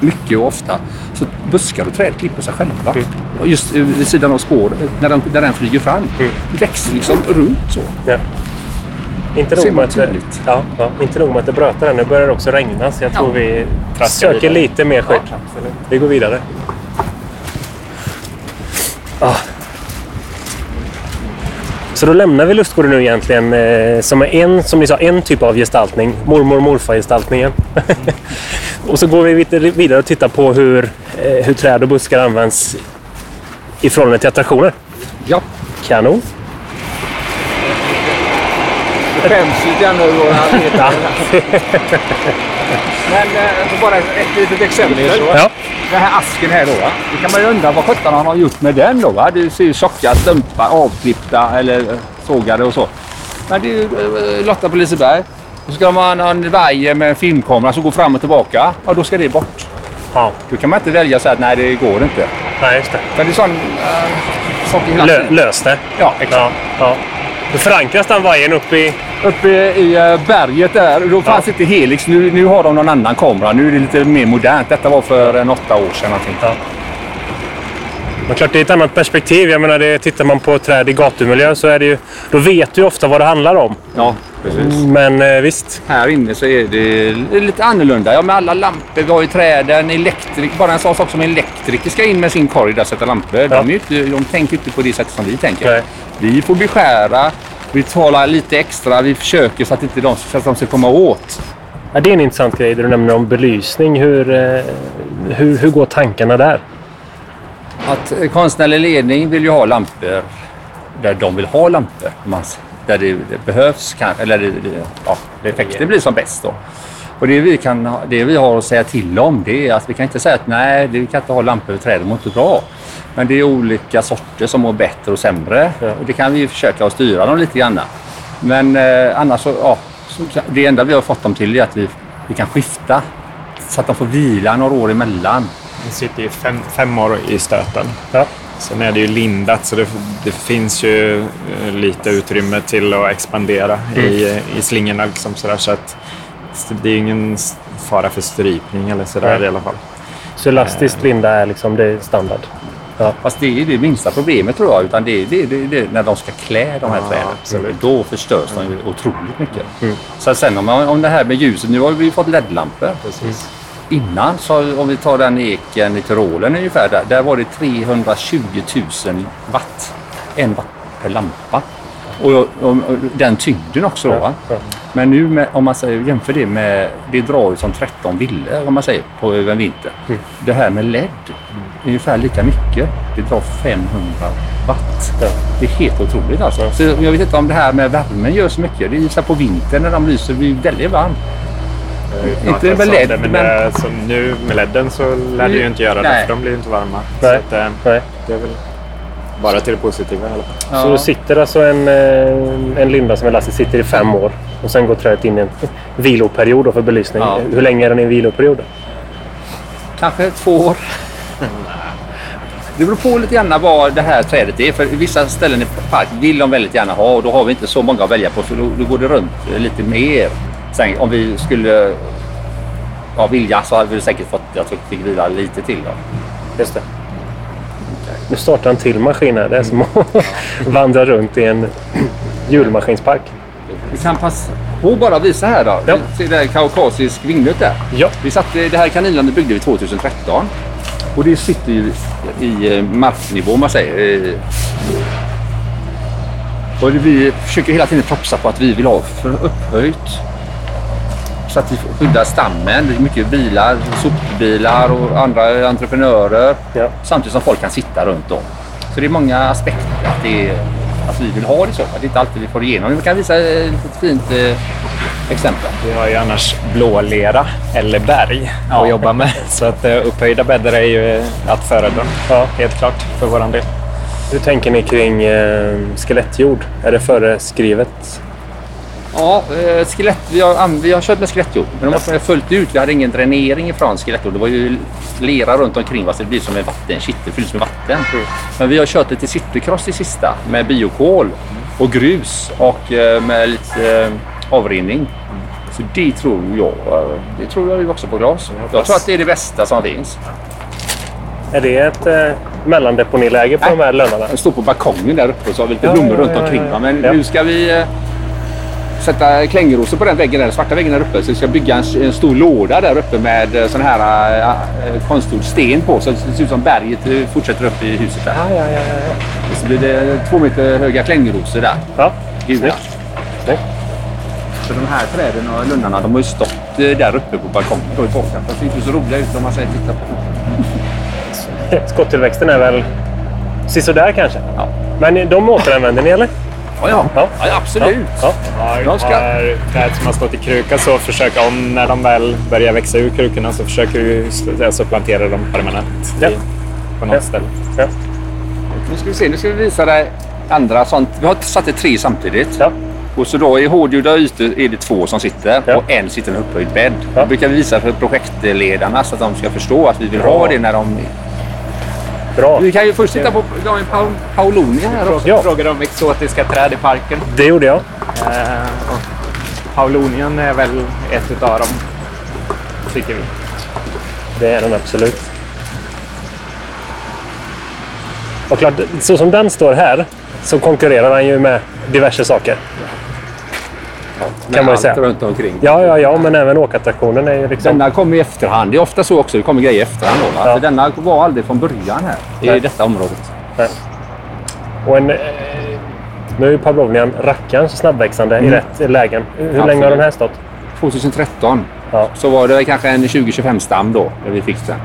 mycket och ofta. Så buskar och träd klipper sig själva. Mm. Just eh, vid sidan av spåret, när, de, när den flyger fram. Mm. Det växer liksom runt så. Ja. Inte nog, med att det, ja, ja, inte nog med att det brötar än. Nu börjar det också regna så jag tror vi söker vidare. lite mer skydd. Vi går vidare. Ah. Så då lämnar vi Lustgården nu egentligen eh, som är en, som ni sa, en typ av gestaltning. Mormor och morfar-gestaltningen. och så går vi vidare- och tittar på hur, eh, hur träd och buskar används i förhållande till attraktioner. Ja. Kanon. Skäms lite över våra arbetare. Men eh, bara ett, litet exempel. Ja. Den här asken här då. Va? Då kan man ju undra vad sjutton han har gjort med den då. Va? Det ser ju tjocka stumpar, avklippta eller eh, sågade och så. Men det är ju eh, Lotta på Liseberg. Och så ska man ha en vajer med en filmkamera som går fram och tillbaka. Ja, då ska det bort. ja. Då kan man inte välja säga att nej, det går inte. Nej, just det. Utan det är sån äh, Lö, lös det. Ja, exakt. Ja, ja. Då förankras den vajern upp i... Uppe i eh, berget där. Då fanns inte Helix. Nu, nu har de någon annan kamera. Nu är det lite mer modernt. Detta var för en åtta år sedan. Någonting. Ja. Men klart, det är ett annat perspektiv. Jag menar, det, tittar man på träd i gatumiljö så är det ju... Då vet du ju ofta vad det handlar om. Ja, precis. Men eh, visst. Här inne så är det lite annorlunda. Ja, med alla lampor. Vi har ju träden. Elektrik, bara en sån sak som elektriker ska in med sin korg där och sätta lampor. De, är ju inte, de tänker inte på det sättet som vi tänker. Nej. Vi får beskära. Vi talar lite extra. Vi försöker så att inte de, så att de ska komma åt. Ja, det är en intressant grej det du nämner om belysning. Hur, eh, hur, hur går tankarna där? Att eh, konstnärlig ledning vill ju ha lampor där de vill ha lampor. Där det, behövs, kan, eller det, ja, effekten blir som bäst då. Och det vi, kan, det vi har att säga till om det är att vi kan inte säga att nej, vi kan inte ha lampor över träd, de mår inte bra. Men det är olika sorter som mår bättre och sämre. Ja. Och det kan vi försöka att styra dem lite grann. Men eh, annars så, ja, det enda vi har fått dem till är att vi, vi kan skifta. Så att de får vila några år emellan. Den sitter ju fem, fem år i stöten. Ja. Sen är det ju lindat så det, det finns ju eh, lite utrymme till att expandera i, i slingorna. Liksom sådär, så att det är ingen fara för strypning eller sådär Nej. i alla fall. Så elastiskt linda är liksom det är standard. Fast det är det minsta problemet tror jag. Utan det är det, det, det, när de ska klä de här Ja, träden. absolut. Då förstörs de ju otroligt mycket. Mm. Så sen om, om det här med ljuset. Nu har vi ju fått LED-lampor. Precis. Innan, så om vi tar den eken i Tyrolen ungefär. Där, där var det 320 000 watt. En watt per lampa. Och, och, och den tyngden också då. Va? Men nu med, om man säger, jämför det med, det drar ju som 13 villor om man säger på över en vinter. Mm. Det här med LED, ungefär lika mycket. Det drar 500 watt. Ja. Det är helt otroligt alltså. Ja. Så jag vet inte om det här med värmen gör så mycket. Det är ju på vintern när de lyser, det blir väldigt varmt. Inte med med LED, men, men- eh, så nu med ledden så lär det ju inte göra det för de blir ju inte varma. Nej. Så att, eh, Nej. det är väl bara till det positiva i alla fall. Så då sitter alltså en, eh, en linda som är lastig sitter i fem år och sen går trädet in i en viloperiod för belysning. Ja. Hur länge är den i en viloperiod? Kanske två år. Det beror på lite grann vad det här trädet är. För vissa ställen i parken vill de väldigt gärna ha och då har vi inte så många att välja på. För då, då går det runt lite mer. Sen om vi skulle ja, vilja så hade vi säkert fått, jag tror, fick vila lite till. Då. Just det. Nu startar en till maskin här. Det är som att vandra runt i en hjulmaskinspark. Vi kan passa på bara visa här då. Ja. Se där kaukasisk vingnöt där. Ja. Vi satte, det här kaninlandet byggde vi 2013. Och det sitter ju i eh, marknivå om man säger. Eh, Och vi försöker hela tiden propsa på att vi vill ha för upphöjt. Så att vi skyddar stammen. Det är mycket bilar, sopbilar och andra entreprenörer. Ja. Samtidigt som folk kan sitta runt om. Så det är många aspekter att, det är, att vi vill ha det så. Att det är inte alltid vi får igenom det. Vi kan visa ett fint eh, exempel. Vi har ju annars blålera eller berg Ja. att jobba med. Så att eh, upphöjda bäddar är ju eh, att föredra. Ja. Helt klart för våran del. Hur tänker ni kring eh, skelettjord? Är det föreskrivet? Ja, eh, skelett, vi, har, vi har kört med skelettjord. Men de har följt ut. Vi hade ingen dränering ifrån skelettjord. Det var ju lera runt omkring så det blir som en vattenkittel, fylls med vatten. Men vi har kört lite cykelcross i sista med biokol och grus och eh, med lite eh, avrinning. Så det tror jag, det tror jag också på glas. Jag tror att det är det bästa som finns. Är det ett eh, mellandeponiläge på Nej. de här lönnarna? Jag står på balkongen där uppe och så har vi lite Ja, blommor ja, runt omkring. ja. Men Ja. nu ska vi eh, sätta klängrosor på den väggen, där, den svarta väggen där uppe. Så vi ska bygga en, en stor låda där uppe med eh, sån här äh, konstgjord sten på. Så det ser ut som berget fortsätter upp i huset där. Ja, ja, ja. ja. Så blir det två meter höga klängrosor där. ja. Gula. Snyggt. Så de här träden och lunnarna de har ju stått där uppe på balkongen då i baken. Fast det ser inte så roliga ut om man säger titta på. Skottillväxten är väl sisådär kanske? Ja. Men de återanvänder ni eller? Ja, ja. Ja. ja absolut. Ja. Jag ska- har träd som har stått i kruka så försöka om när de väl börjar växa ur krukorna så försöker vi så- alltså plantera dem permanent Ja. i, på något Ja. ställe. Ja. Nu ska vi se, nu ska vi visa dig andra sånt. Vi har satt det tre samtidigt. Ja. Och så då i hårdgjorda ytor är det två som sitter Ja. och en sitter i en upphöjd bädd. Ja. Det brukar vi visa för projektledarna så att de ska förstå att vi vill Bra. ha det när de... Bra. Vi kan ju först titta på vi har en Paulonia här också. Ja. Frågade om exotiska träd i parken. Det gjorde jag. Eh, Paulonian är väl ett utav dem, tycker vi. Det är den absolut. Och klart, så som den står här så konkurrerar han ju med diverse saker. Med kan man allt säga. runt omkring. Ja, ja, ja, men även åkattraktionen är ju liksom... Denna kommer i efterhand. Det är ofta så också. Det kommer grejer i efterhand. Då? Ja. För denna var aldrig från början här i Nej. detta området. Och en, eh, nu är ju Pavlovnian rackarns snabbväxande i Mm. rätt lägen. Hur Absolut. länge har den här stått? 2013 Ja. så var det kanske en 20-25 stam då när vi fick den.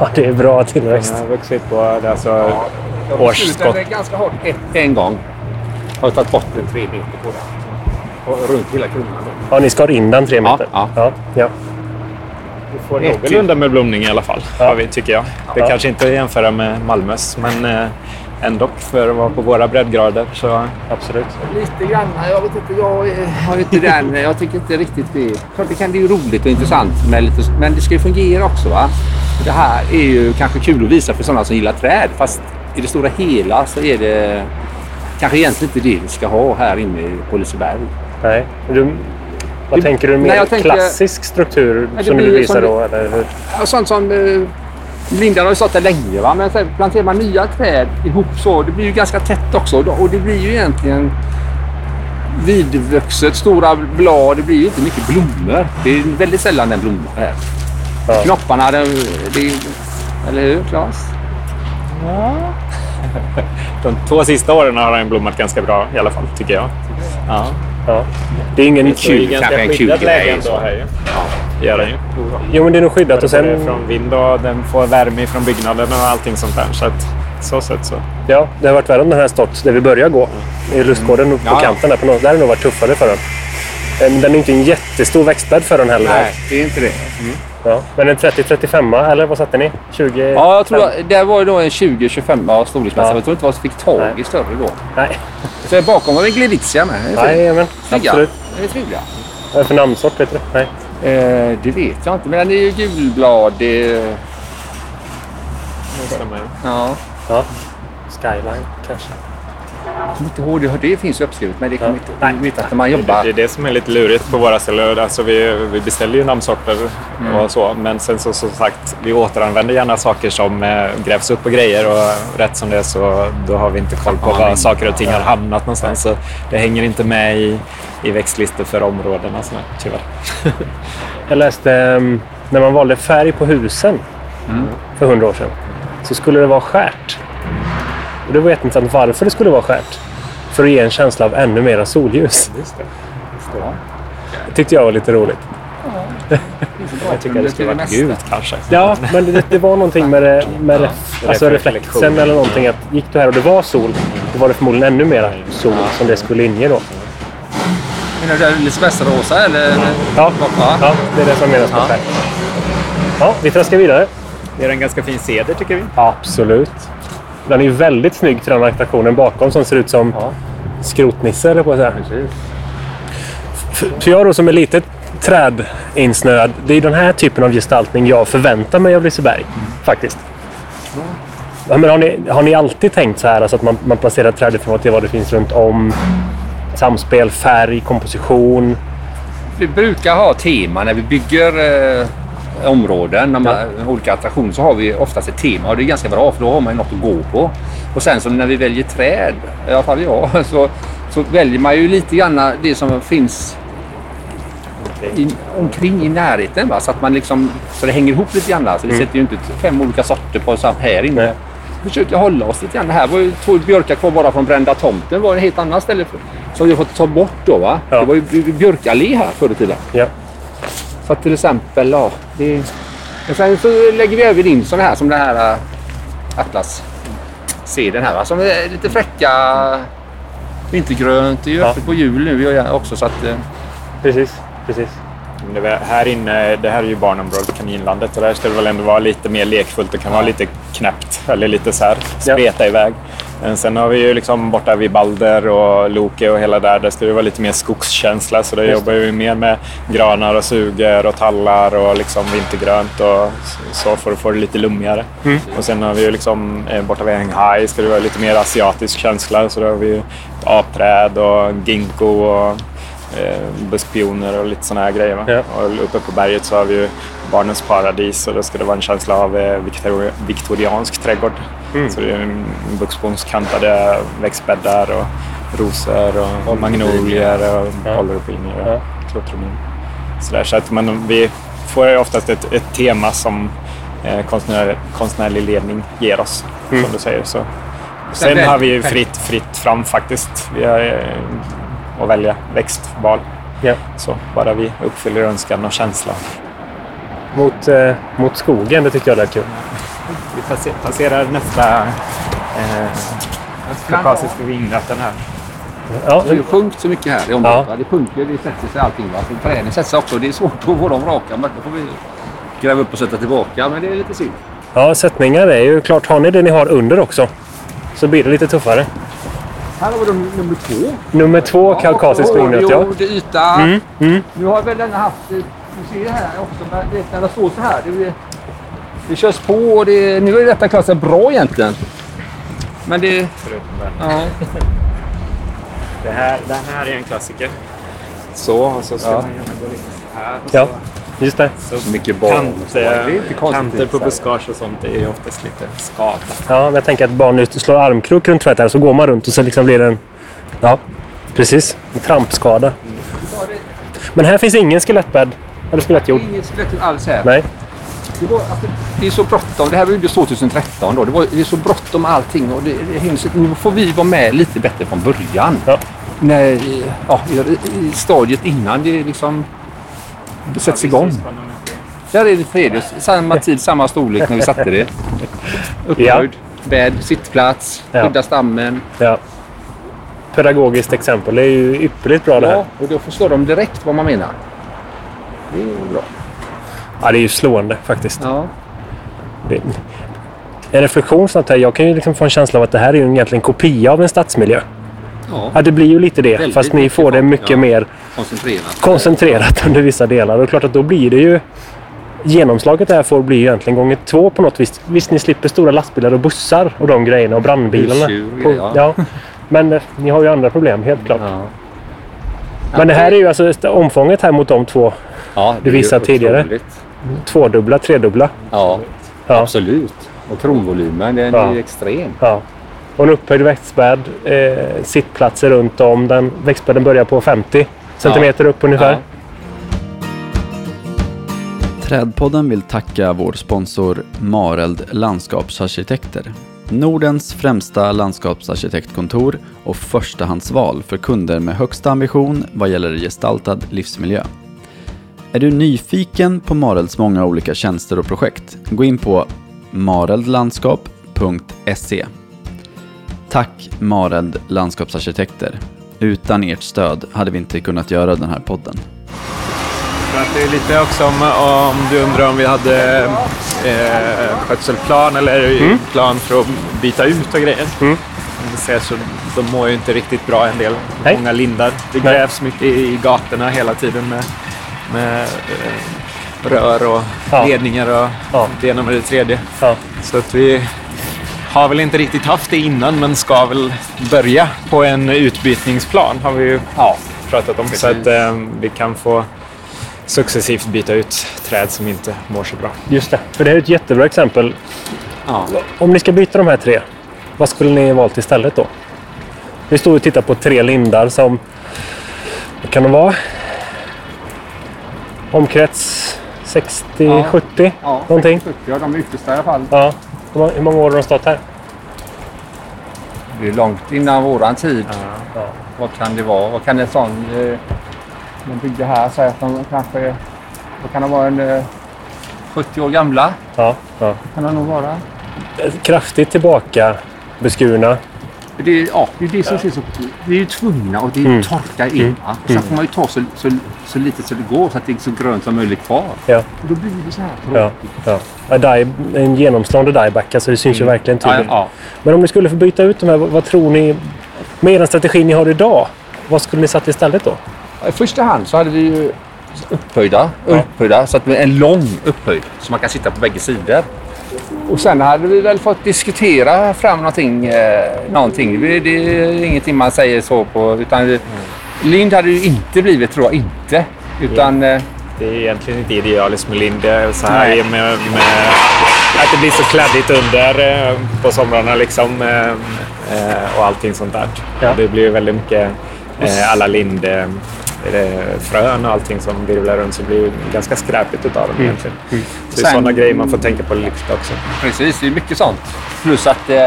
ja, det är bra tillväxt. Den har vuxit på alltså, årsskott. Den är ganska hårt ett, en gång. Har tagit bort en tre meter på den. Runt hela kronan. Ja, ni skar in den tre meter? ja. ja, ja. Vi får någorlunda med blomning i alla fall, Ja. vi, tycker jag. Det Ja. kanske inte är att jämföra med Malmös, men eh, ändå för att vara på våra breddgrader så Absolut. Lite grann. Jag vet inte. Jag har inte den. Jag tycker inte riktigt det. Klart det kan det är roligt och intressant. Med lite, men det ska ju fungera också. va? Det här är ju kanske kul att visa för sådana som gillar träd. Fast i det stora hela så är det kanske egentligen inte det vi ska ha här inne på Liseberg. Nej. Du, vad Det- tänker du? Mer Nej, jag tänker- klassisk struktur som du blir vill visa som det- då? Eller hur? Ja, Sånt som eh, Lindan har ju stått där länge. Va? Men planterar man nya träd ihop så. Det blir ju ganska tätt också. Och det blir ju egentligen vidvuxet, stora blad. Det blir ju inte mycket blommor. Det är väldigt sällan den blommar här. Ja. Knopparna, det, det, eller hur Claes? de två sista åren har den blommat ganska bra i alla fall, tycker jag. Ja. Ja. Det är ingen det är Kul, kanske en kul grej, ändå här ju. Ja, gör den ju. Jo, men det är nog skyddat. Och sen, från vind och den får värme från byggnaden och allting sånt där. Så att, så sätt så. ja, det har varit värre om den här stått där vi börjar gå. I lustgården på Ja. kanten där. På något, där har det nog varit tuffare för den. Eh, Den är inte en jättestor växtbädd för den heller. Nej, det är inte det. Ja. Men en 30-35 eller vad satte ni? 20? Ja, jag tror att det var ju då en 20-25 ja, storleksmässigt. Ja. Jag tror inte vad som fick tag i större då. Nej, Så bakom var det en Glevizia med. Det är fint. Nej men Snygga. absolut. Det är trevliga. Vad är det för namnsort? Vet du? Nej. Eh, det vet jag inte, men den är ju gulblad. Det stämmer ju. ja. Ja. Skyline kanske. Jag kommer inte ihåg, det, det finns ju uppskrivet men det kommer inte Nej. Vet att man jobbar... Det är det som är lite lurigt på våra ställen. Alltså vi, vi beställer ju namnsorter Mm. och så, men sen så som sagt, vi återanvänder gärna saker som eh, grävs upp och grejer och rätt som det är så då har vi inte koll på Ja, var saker och ting har hamnat någonstans. Så det hänger inte med i, i växtlistor för områdena så, tyvärr. Jag läste ehm, när man valde färg på husen för hundra år sedan så skulle det vara skärt. Och det var jätteintressant varför det skulle vara skärt. För att ge en känsla av ännu mera solljus. Just det. Det tyckte jag var lite roligt. Jag tycker det skulle vara gult kanske. Ja, men det, det var någonting med, det, med det, alltså reflektion. reflexen eller någonting. Att gick du här och det var sol, då var det förmodligen ännu mera sol som det skulle inge då. Menar du det är lite västerrosa eller? Ja, Ja. ja det är det som menas med Ja. Ja, vi traskar vidare. Det är en ganska fin ceder tycker vi. Absolut. Den är ju väldigt snygg till den attraktionen bakom som ser ut som skrotnisse, eller på att säga. För- För jag då som är lite trädinsnöad, det är den här typen av gestaltning jag förväntar mig av Liseberg. Faktiskt. Ja, men har, ni, har ni alltid tänkt så här alltså att man, man placerar träd i förhållande till vad det finns runt om? Samspel, färg, komposition. Vi brukar ha tema när vi bygger eh, områden, när man, olika attraktioner, så har vi oftast ett tema och det är ganska bra för då har man ju något att gå på. Och sen så när vi väljer träd, i alla fall jag, så, så väljer man ju lite grann det som finns i, omkring i närheten. Va? Så att man liksom, så det hänger ihop lite grann. Så vi sätter ju inte fem olika sorter på sam här inne. Nej. Vi försöker hålla oss lite grann. Det här var ju två björkar kvar bara från brända tomten. var ett helt annat ställe som vi fått ta bort då. Va? Ja. Det var ju björkallé här förr i tiden. Ja. Så till exempel, ja. Det, sen så lägger vi över in sådana här som den här uh, Atlas. Sedeln här va? Som är lite fräcka. Vintergrönt. Det är ju Ja. öppet på jul nu också så att... eh, Precis. Precis. Här inne, det här är ju barnområdet Kaninlandet och där ska det väl ändå vara lite mer lekfullt. Det kan vara lite knäppt eller lite så här spreta iväg. Men sen har vi ju liksom borta vid Balder och Loke och hela där. Där ska det vara lite mer skogskänsla. Så där Just jobbar vi mer med granar och suger och tallar och liksom vintergrönt och så för att få det lite lummigare. Mm. Och sen har vi ju liksom eh, borta vid Shanghai ska det vara lite mer asiatisk känsla. Så där har vi ju apträd och ginkgo och eh, buskpioner och lite såna här grejer. Va? Ja. Och uppe på berget så har vi ju Barnens paradis och då ska det vara en känsla av eh, viktor viktoriansk trädgård. Mm. Så det är en buxbomskantade växtbäddar och rosor och, och magnolier och Ja. ollerpiner och Ja. klottromin. Så, där, så att man, vi får ju oftast ett, ett tema som eh, konstnär, konstnärlig ledning ger oss, Mm. som du säger. Så. Sen har vi ju fritt, fritt fram faktiskt. Vi har att välja växtval. Ja. Så bara vi uppfyller önskan och känslan. Mot, eh, mot skogen, det tycker jag lät kul. Vi passer, passerar nästa eh, kaukasiska vingratten här. Ja, Det har ju sjunkit så mycket här i området. Ja. Det sjunker, det sätter sig allting. Va? Träden sätter sig också. Det är svårt att få dem raka. Men då får vi gräva upp och sätta tillbaka. Men det är lite synd. ja, sättningar är ju klart. Har ni det ni har under också så blir det lite tuffare. Här har vi då nummer två. Nummer två, kaukasisk vingrött, ja. Jord, yta. Mm, mm. Nu har väl den haft... eh, Du ser här också. men det- När det står så här. Det, det körs på och det, nu är detta klassat bra egentligen. Men det... Ja. Det här, den här är en klassiker. Så, och så ska Ja. man gärna gå lite här. och Ja. Så, Just det. så Mycket barn. kant, Det är inte konstigt. kanter på buskage och sånt är ju oftast lite skadat. Ja, men jag tänker att barn slår armkrok runt tvätt här så går man runt och så liksom blir det en... Ja, precis. En trampskada. Men här finns ingen skelettbädd eller skelettjord. Inget skelett alls här. Nej. Det, var, alltså, det är så bråttom. Det här var ju 2013 då. Det, var, det är så bråttom allting. Och det, det nu får vi vara med lite bättre från början. Ja. När, ja, i, I stadiet innan det liksom det sätts igång. Där är det tredje. Samma tid, samma storlek när vi satte det. Upphöjd, bädd, sittplats, Ja. skydda stammen. Ja. Pedagogiskt exempel. Det är ju ypperligt bra det Ja, här. och då förstår de direkt vad man menar. Det är bra. Ja, det är ju slående faktiskt. Ja. Det- En reflektion snabbt här. Jag kan ju liksom få en känsla av att det här är ju egentligen en kopia av en stadsmiljö. Ja. Ja, det blir ju lite det. Väldigt fast ni får det mycket ja. mer Koncentrerat. koncentrerat under vissa delar. Och det är klart att då blir det ju... Genomslaget här får bli egentligen gånger två på något vis. Visst, ni slipper stora lastbilar och bussar och de grejerna och brandbilarna. Husdjur grejer, ja. Men eh, ni har ju andra problem, helt klart. Ja. Men det här är ju alltså omfånget här mot de två Ja, Du visade tidigare. tvådubbla, tredubbla. Ja, Ja. absolut. Och kronvolymen, den Ja. är ju extrem. Ja. Och en upphöjd växtbädd, eh, sittplatser runt om. Den växtbädden börjar på 50 centimeter upp ungefär. Ja. Trädpodden vill tacka vår sponsor Mareld Landskapsarkitekter. Nordens främsta landskapsarkitektkontor och förstahandsval för kunder med högsta ambition vad gäller gestaltad livsmiljö. Är du nyfiken på Marelds många olika tjänster och projekt? Gå in på mareldlandskap.se. Tack Mareld Landskapsarkitekter. Utan ert stöd hade vi inte kunnat göra den här podden. Det är lite också om, om du undrar om vi hade eh, skötselplan eller plan för att byta ut och grejer. Mm. Ser så de mår ju inte riktigt bra en del. Nej. Många lindar. Det Nej. grävs mycket i gatorna hela tiden med, med eh, rör och Ja. ledningar och Ja. det ena med det tredje. Ja. Så att vi har väl inte riktigt haft det innan men ska väl börja på en utbytningsplan har vi ju pratat om. Så att eh, vi kan få successivt byta ut träd som inte mår så bra. Just det. För det är ett jättebra exempel. Ja. Om ni ska byta de här tre, vad skulle ni valt istället då? Vi står och tittar på tre lindar som... Vad kan de vara? Omkrets 60, Ja. 70 Ja, någonting. 70, ja, de yttersta i alla fall. Ja. Hur må- Hur många år har de stått här? Det är långt innan våran tid. Ja. Vad kan det vara? Vad kan en sån... Eh, de byggde här, säg att de kanske... Vad kan de vara? En, eh, 70 år gamla Ja. ja. kan de nog vara. Kraftigt tillbaka beskurna. Det är, ja, det är det som ser så... Vi är ju tvungna att det är Mm. torka in. va? Sen får man ju ta så, så, så lite som det går så att det är så grönt som möjligt kvar. Ja. Och då blir det så här Ja. tråkigt. ja. ja die, en genomslående dieback, alltså det syns ju verkligen Ja, tydligt. ja. Men om ni skulle få byta ut de här, vad, tror ni? Med den strategi ni har idag, vad skulle ni satt istället då? I första hand så hade vi ju upphöjda, Ja. upphöjda så att är en lång upphöjd så man kan sitta på bägge sidor. Och sen hade vi väl fått diskutera fram någonting. Eh, någonting. Det, det är ingenting man säger så på. Utan det, Lind hade ju inte blivit, tror jag inte. Utan eh, Det är egentligen inte idealiskt med linde så här med, med att det blir så kladdigt under eh, på somrarna liksom eh, eh, och allting sånt där. Ja. Det blir väldigt mycket eh, alla linde eh, frön och allting som virvlar runt så blir det ganska skräpigt utav dem egentligen. Så det är sådana grejer man får tänka på lite också. precis, det är mycket sånt. Plus att eh,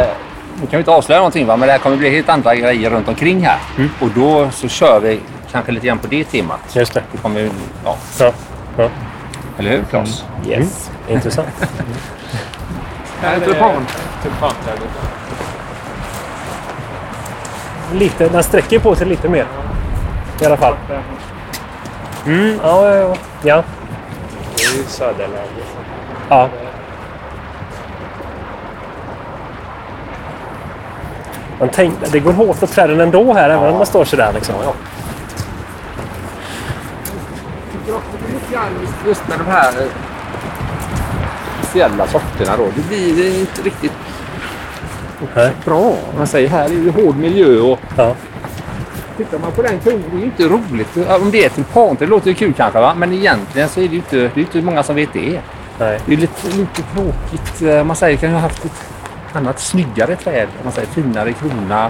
kan vi inte avslöja någonting va? men det här kommer bli helt andra grejer runt omkring här. Och då så kör vi kanske lite grann på det temat. Just det. Det kommer, ja, Ja. ja. eller hur Claes? Yes. Intressant. Mm. Tulpan. Lite, den sträcker på sig lite mer. I alla fall. Mm, ja, ja, ja. ja. Det är ju söderläge. ja. Man tänkte, det går hårt åt träden ändå här, även om man står sådär. Liksom. Just med de här speciella sorterna då. Det blir inte riktigt Nej. bra. Man säger här är det hård miljö och Ja. Tittar man på den kurvan, det är ju inte roligt. Om det är tulpanträd, det låter ju kul kanske va? Men egentligen så är det ju inte, det är inte många som vet det. Nej. Det är lite, lite tråkigt. Eh, Man säger kan ju ha haft ett annat snyggare träd. Man säger finare krona.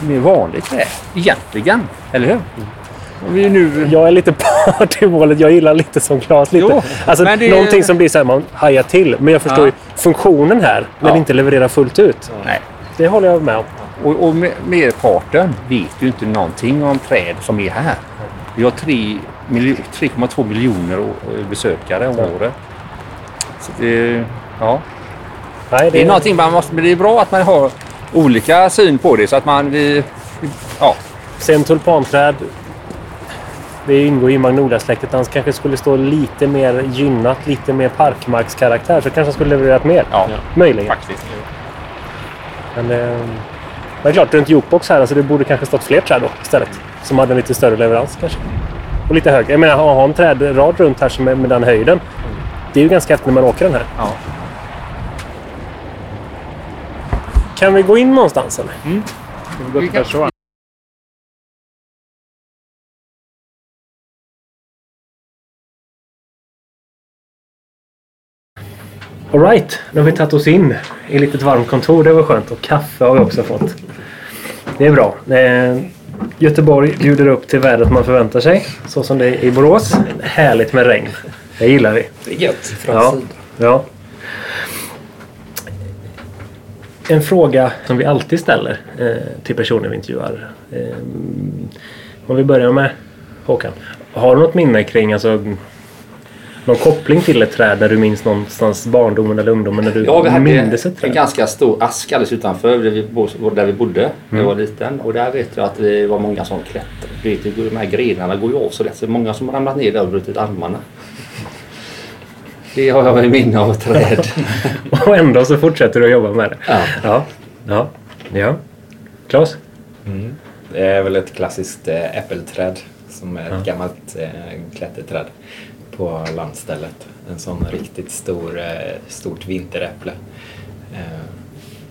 Mer vanligt träd. Egentligen. Eller hur? Om vi nu... Jag är lite part i målet. Jag gillar lite som Claes. Lite. Jo, alltså, det- Någonting som blir så här, man hajar till. Men jag förstår Ja. ju funktionen här, när Ja. det inte levererar fullt ut. Nej. Det håller jag med om. Och, och me- merparten vet ju inte någonting om träd som är här. Vi har tre miljo- 3,2 miljoner besökare om året. Så det, ja. Nej, det är någonting man måste... Men det är bra att man har olika syn på det så att man... Vi, ja, Sen tulpanträd. Det ingår i magnoliasläktet. Han kanske skulle stå lite mer gynnat, lite mer parkmarkskaraktär. Så kanske han skulle levererat mer. ja, Möjligen. faktiskt. Men, eh, men det är klart, runt jukebox här, alltså det borde kanske stått fler träd då istället. Som hade en lite större leverans kanske. Och lite högre. Jag menar, att ha en trädrad runt här som är med den höjden. Det är ju ganska häftigt när man åker den här. Ja. Kan vi gå in någonstans eller? Gott person. Alright, nu har vi tagit oss in i ett litet varmt kontor. Det var skönt. Och kaffe har vi också fått. Det är bra. Eh, Göteborg bjuder upp till vädret man förväntar sig. Så som det är i Borås. Härligt med regn. Det gillar vi. Det är gött. Ja, ja. En fråga som vi alltid ställer eh, till personer vi intervjuar. Eh, om vi börjar med Håkan. Har du något minne kring alltså, någon koppling till ett träd där du minns någonstans barndomen eller ungdomen när du Ja, vi hade mindes ett en träd? ganska stor ask alldeles utanför där vi, bo- där vi bodde när jag var liten. Och där vet jag att det var många som klättrade. Du vet, de här grenarna går ju av så lätt. Så många som har ramlat ner där och brutit armarna. Det har jag i minne av ett träd. Och ändå så fortsätter du att jobba med det. Ja. Ja. Ja. ja. Klas? Det är väl ett klassiskt eh, äppelträd som är ett Ja. gammalt eh, klätterträd på landstället. En sån riktigt stor, eh, stort vinteräpple. Eh,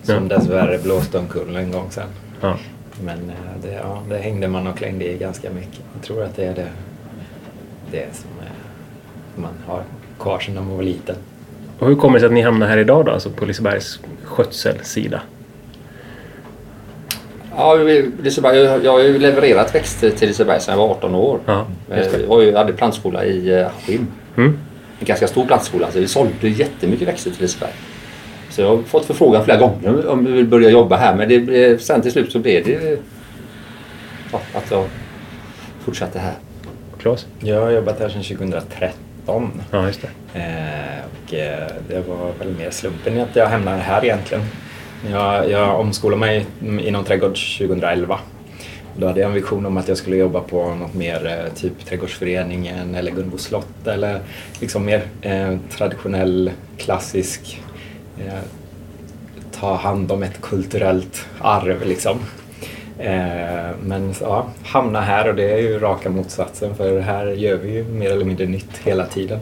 som dessvärre blåste omkull en gång sen. Ja. Men eh, det, ja, det hängde man och klängde i ganska mycket. Jag tror att det är det, det som man har kvar sedan man var liten. Och hur kommer det sig att ni hamnar här idag då? Alltså på Lisebergs skötselsida? Ja, vi- Liseberg, jag, jag har ju levererat växter till Liseberg sedan jag var 18 år. Ja, Eh. Jag ju- hade plantskola i eh, Askim. Mm. En ganska stor plantskola. Så vi sålde jättemycket växter till Liseberg. Så jag har fått förfrågan flera gånger om vi vill börja jobba här. Men det, sen till slut så blev det ja, att jag fortsatte här. Klas? Jag har jobbat här sedan 2013. Ja, just det. Eh, och eh, det var väl mer slumpen att jag hamnade här egentligen. Jag, jag omskolade mig inom trädgård 2011. Då hade jag en vision om att jag skulle jobba på något mer eh, typ Trädgårdsföreningen eller Gunnebo slott eller liksom mer eh, traditionell, klassisk, eh, ta hand om ett kulturellt arv liksom. Eh, men ja, hamna här och det är ju raka motsatsen för här gör vi ju mer eller mindre nytt hela tiden.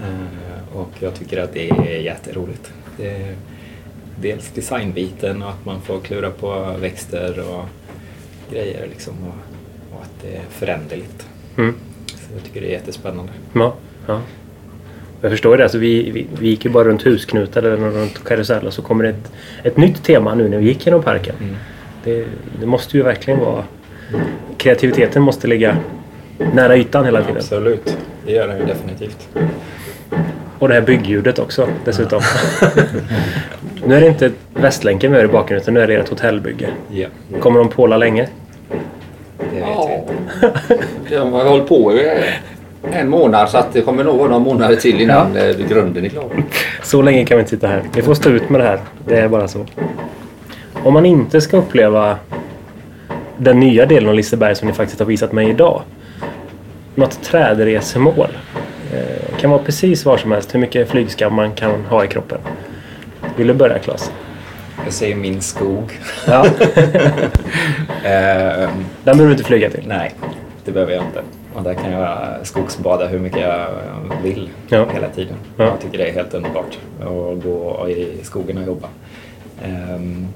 Eh, och jag tycker att det är jätteroligt. Det är dels designbiten och att man får klura på växter och grejer liksom och, och att det är föränderligt. Mm. Så jag tycker det är jättespännande. Ja. ja. Jag förstår det. Alltså vi, vi, vi gick ju bara runt husknutar eller runt karusell och så kommer det ett, ett nytt tema nu när vi gick genom parken. Mm. Det, det måste ju verkligen vara... Kreativiteten måste ligga nära ytan hela tiden. Absolut, det gör den ju definitivt. Och det här byggljudet också dessutom. nu är det inte Västlänken vi hör i bakgrunden utan nu är det ert hotellbygge. Ja, Kommer de påla länge? det vet Ja. vi inte. Jag har hållit på i en månad så att det kommer nog vara några månader till innan eh, grunden är klar. Så länge kan vi inte sitta här. Vi får stå ut med det här. Det är bara så. Om man inte ska uppleva den nya delen av Liseberg som ni faktiskt har visat mig idag. Något trädresemål. Kan vara precis var som helst. Hur mycket flygskam man kan ha i kroppen. Vill du börja Claes? Jag säger min skog. Ja. Eh, Den behöver du inte flyga till. nej, det behöver jag inte. Och där kan jag skogsbada hur mycket jag vill Ja. hela tiden. Ja. Jag tycker det är helt underbart att gå i skogen och jobba. Ehm,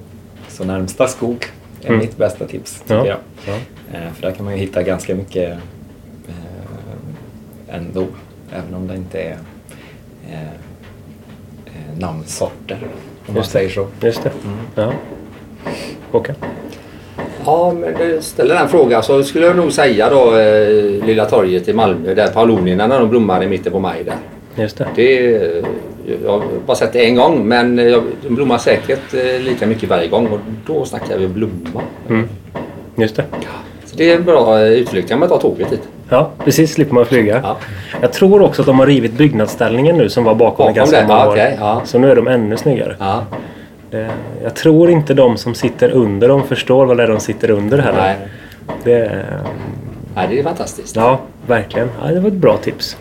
så närmsta skog är Mm. mitt bästa tips tycker Ja. jag. Ja. Eh, för där kan man ju hitta ganska mycket eh, ändå, även om det inte är eh, eh, namnsorter, om man säger så. Just det. Ja. Håkan? Ja, men du ställer den frågan så skulle jag nog säga då eh, Lilla torget i Malmö där paulonierna när de blommar i mitten på maj där. Just det. Det, eh, jag har bara sett det en gång men eh, de blommar säkert eh, lika mycket varje gång och då snackar vi blomma. Mm. Just det. Så det är en bra utflykt. kan man ta tåget dit. Ja, precis. Slipper man flyga. Ja. Jag tror också att de har rivit byggnadsställningen nu som var bakom, Bakom ganska det? många år. okej, ja. Så nu är de ännu snyggare. Ja. Det, jag tror inte de som sitter under dem förstår vad det är de sitter under heller. Nej. Det, Nej, det är fantastiskt. ja, verkligen. Ja, det var ett bra tips.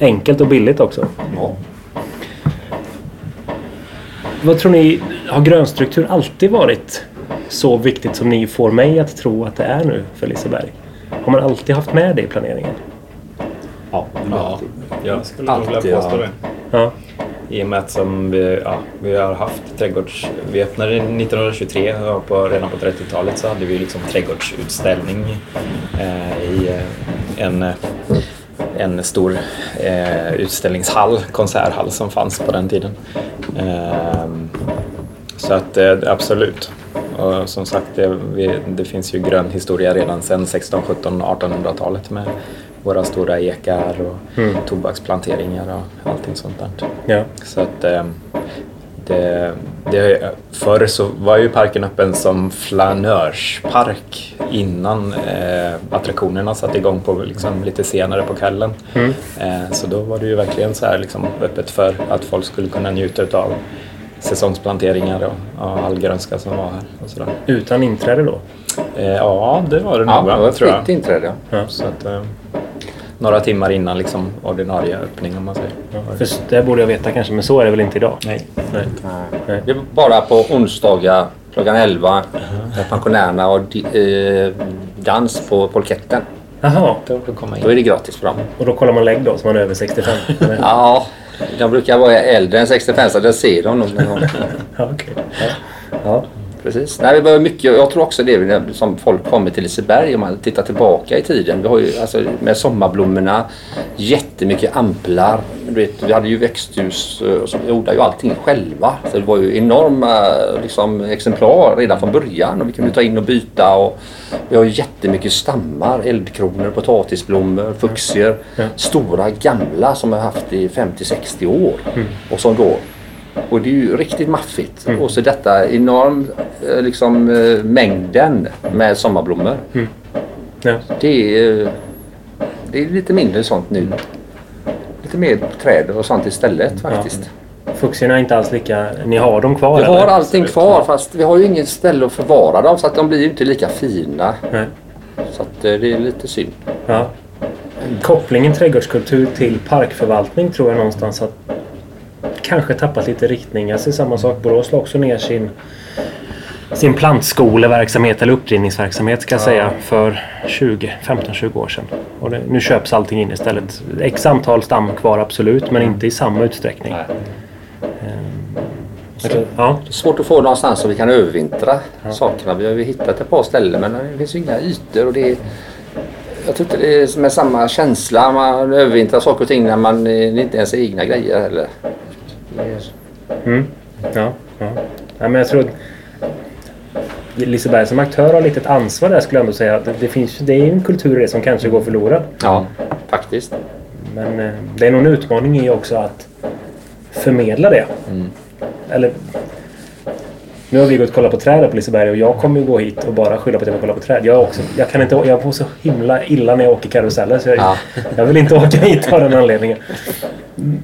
Enkelt och billigt också. Ja. Vad tror ni, har grönstruktur alltid varit så viktigt som ni får mig att tro att det är nu för Liseberg? Har man alltid haft med det i planeringen? Ja. Ja, jag skulle nog vilja Alltid, påstå ja. det. Ja. I och med att som vi, ja, vi har haft trädgårds... Vi öppnade 1923 och på, redan på 30-talet så hade vi liksom trädgårdsutställning eh, i eh, en, en stor eh, utställningshall, konserthall som fanns på den tiden. Eh, så att eh, absolut. Och som sagt, det, vi, det finns ju grön historia redan sedan 16, 17, 1800-talet med våra stora ekar och Mm. tobaksplanteringar och allting sånt där. Ja. Så att eh, det, det, förr så var ju parken öppen som flanörspark innan eh, attraktionerna satte igång på liksom lite senare på kvällen. Mm. Eh, så då var det ju verkligen så här liksom öppet för att folk skulle kunna njuta av säsongsplanteringar och, och all grönska som var här. Och sådär. Utan inträde då? Eh, ja, det var det nog Ja, det var tror jag. fritt inträde. Ja. Så att, eh, några timmar innan liksom ordinarie öppning om man säger. För det borde jag veta kanske, men så är det väl inte idag? Nej. Nej. Nej. Det är bara på onsdagar klockan 11 med pensionärerna och di- eh, dans på polketten. Jaha, Då Då är det gratis för dem. och då kollar man lägg då, som man är över 65? eller? Ja, de brukar vara äldre än 65 så det ser de nog. gång. ja. Ja, precis. Nej, vi behöver mycket. Jag tror också det som folk kommer till Liseberg om man tittar tillbaka i tiden. Vi har ju alltså med sommarblommorna jättemycket amplar. Du vet, vi hade ju växthus eh, som vi odlade ju allting själva. Så det var ju enorma liksom, exemplar redan från början och vi kunde ta in och byta. Och vi har ju jättemycket stammar, eldkronor, potatisblommor, fuchsier. Ja. Stora gamla som jag haft i 50-60 år. Och som då och det är ju riktigt maffigt. Och så detta enorm eh, liksom, eh, mängden med sommarblommor. Ja. Det är, det är lite mindre sånt nu. Lite mer träd och sånt istället faktiskt. Fuxierna är inte alls lika... Ni har dem kvar? Vi har eller? allting kvar fast vi har ju inget ställe att förvara dem så att de blir ju inte lika fina. Nej. Så att eh, det är lite synd. Ja. Kopplingen trädgårdskultur till parkförvaltning tror jag någonstans har kanske tappat lite riktning. Jag ser samma sak. Borås la också ner sin, sin plantskoleverksamhet eller upprinningsverksamhet ska jag säga för 20, 15-20 år sedan. Och det, nu köps allting in istället. X antal stam kvar absolut men inte i samma utsträckning. Jag tror- Ja. Det är svårt att få någonstans så vi kan övervintra sakerna. Vi har ju hittat ett par ställen men det finns ju inga ytor och det är jag tror inte det är med samma känsla. Man övervintrar saker och ting när man det är inte ens är egna grejer heller. Mm. Ja, ja. ja, men jag tror att Liseberg som aktör har lite ett ansvar där skulle jag ändå säga. Det, det, finns, det är ju en kultur det som kanske går förlorad. Ja, faktiskt. Men eh, det är nog en utmaning i också att förmedla det. Eller nu har vi gått och kollat på träd på Liseberg och jag kommer ju gå hit och bara skylla på att jag vill kolla på träd. Jag, också, jag, kan inte, jag får så himla illa när jag åker karuseller så jag, Ja. jag vill inte åka hit av den anledningen.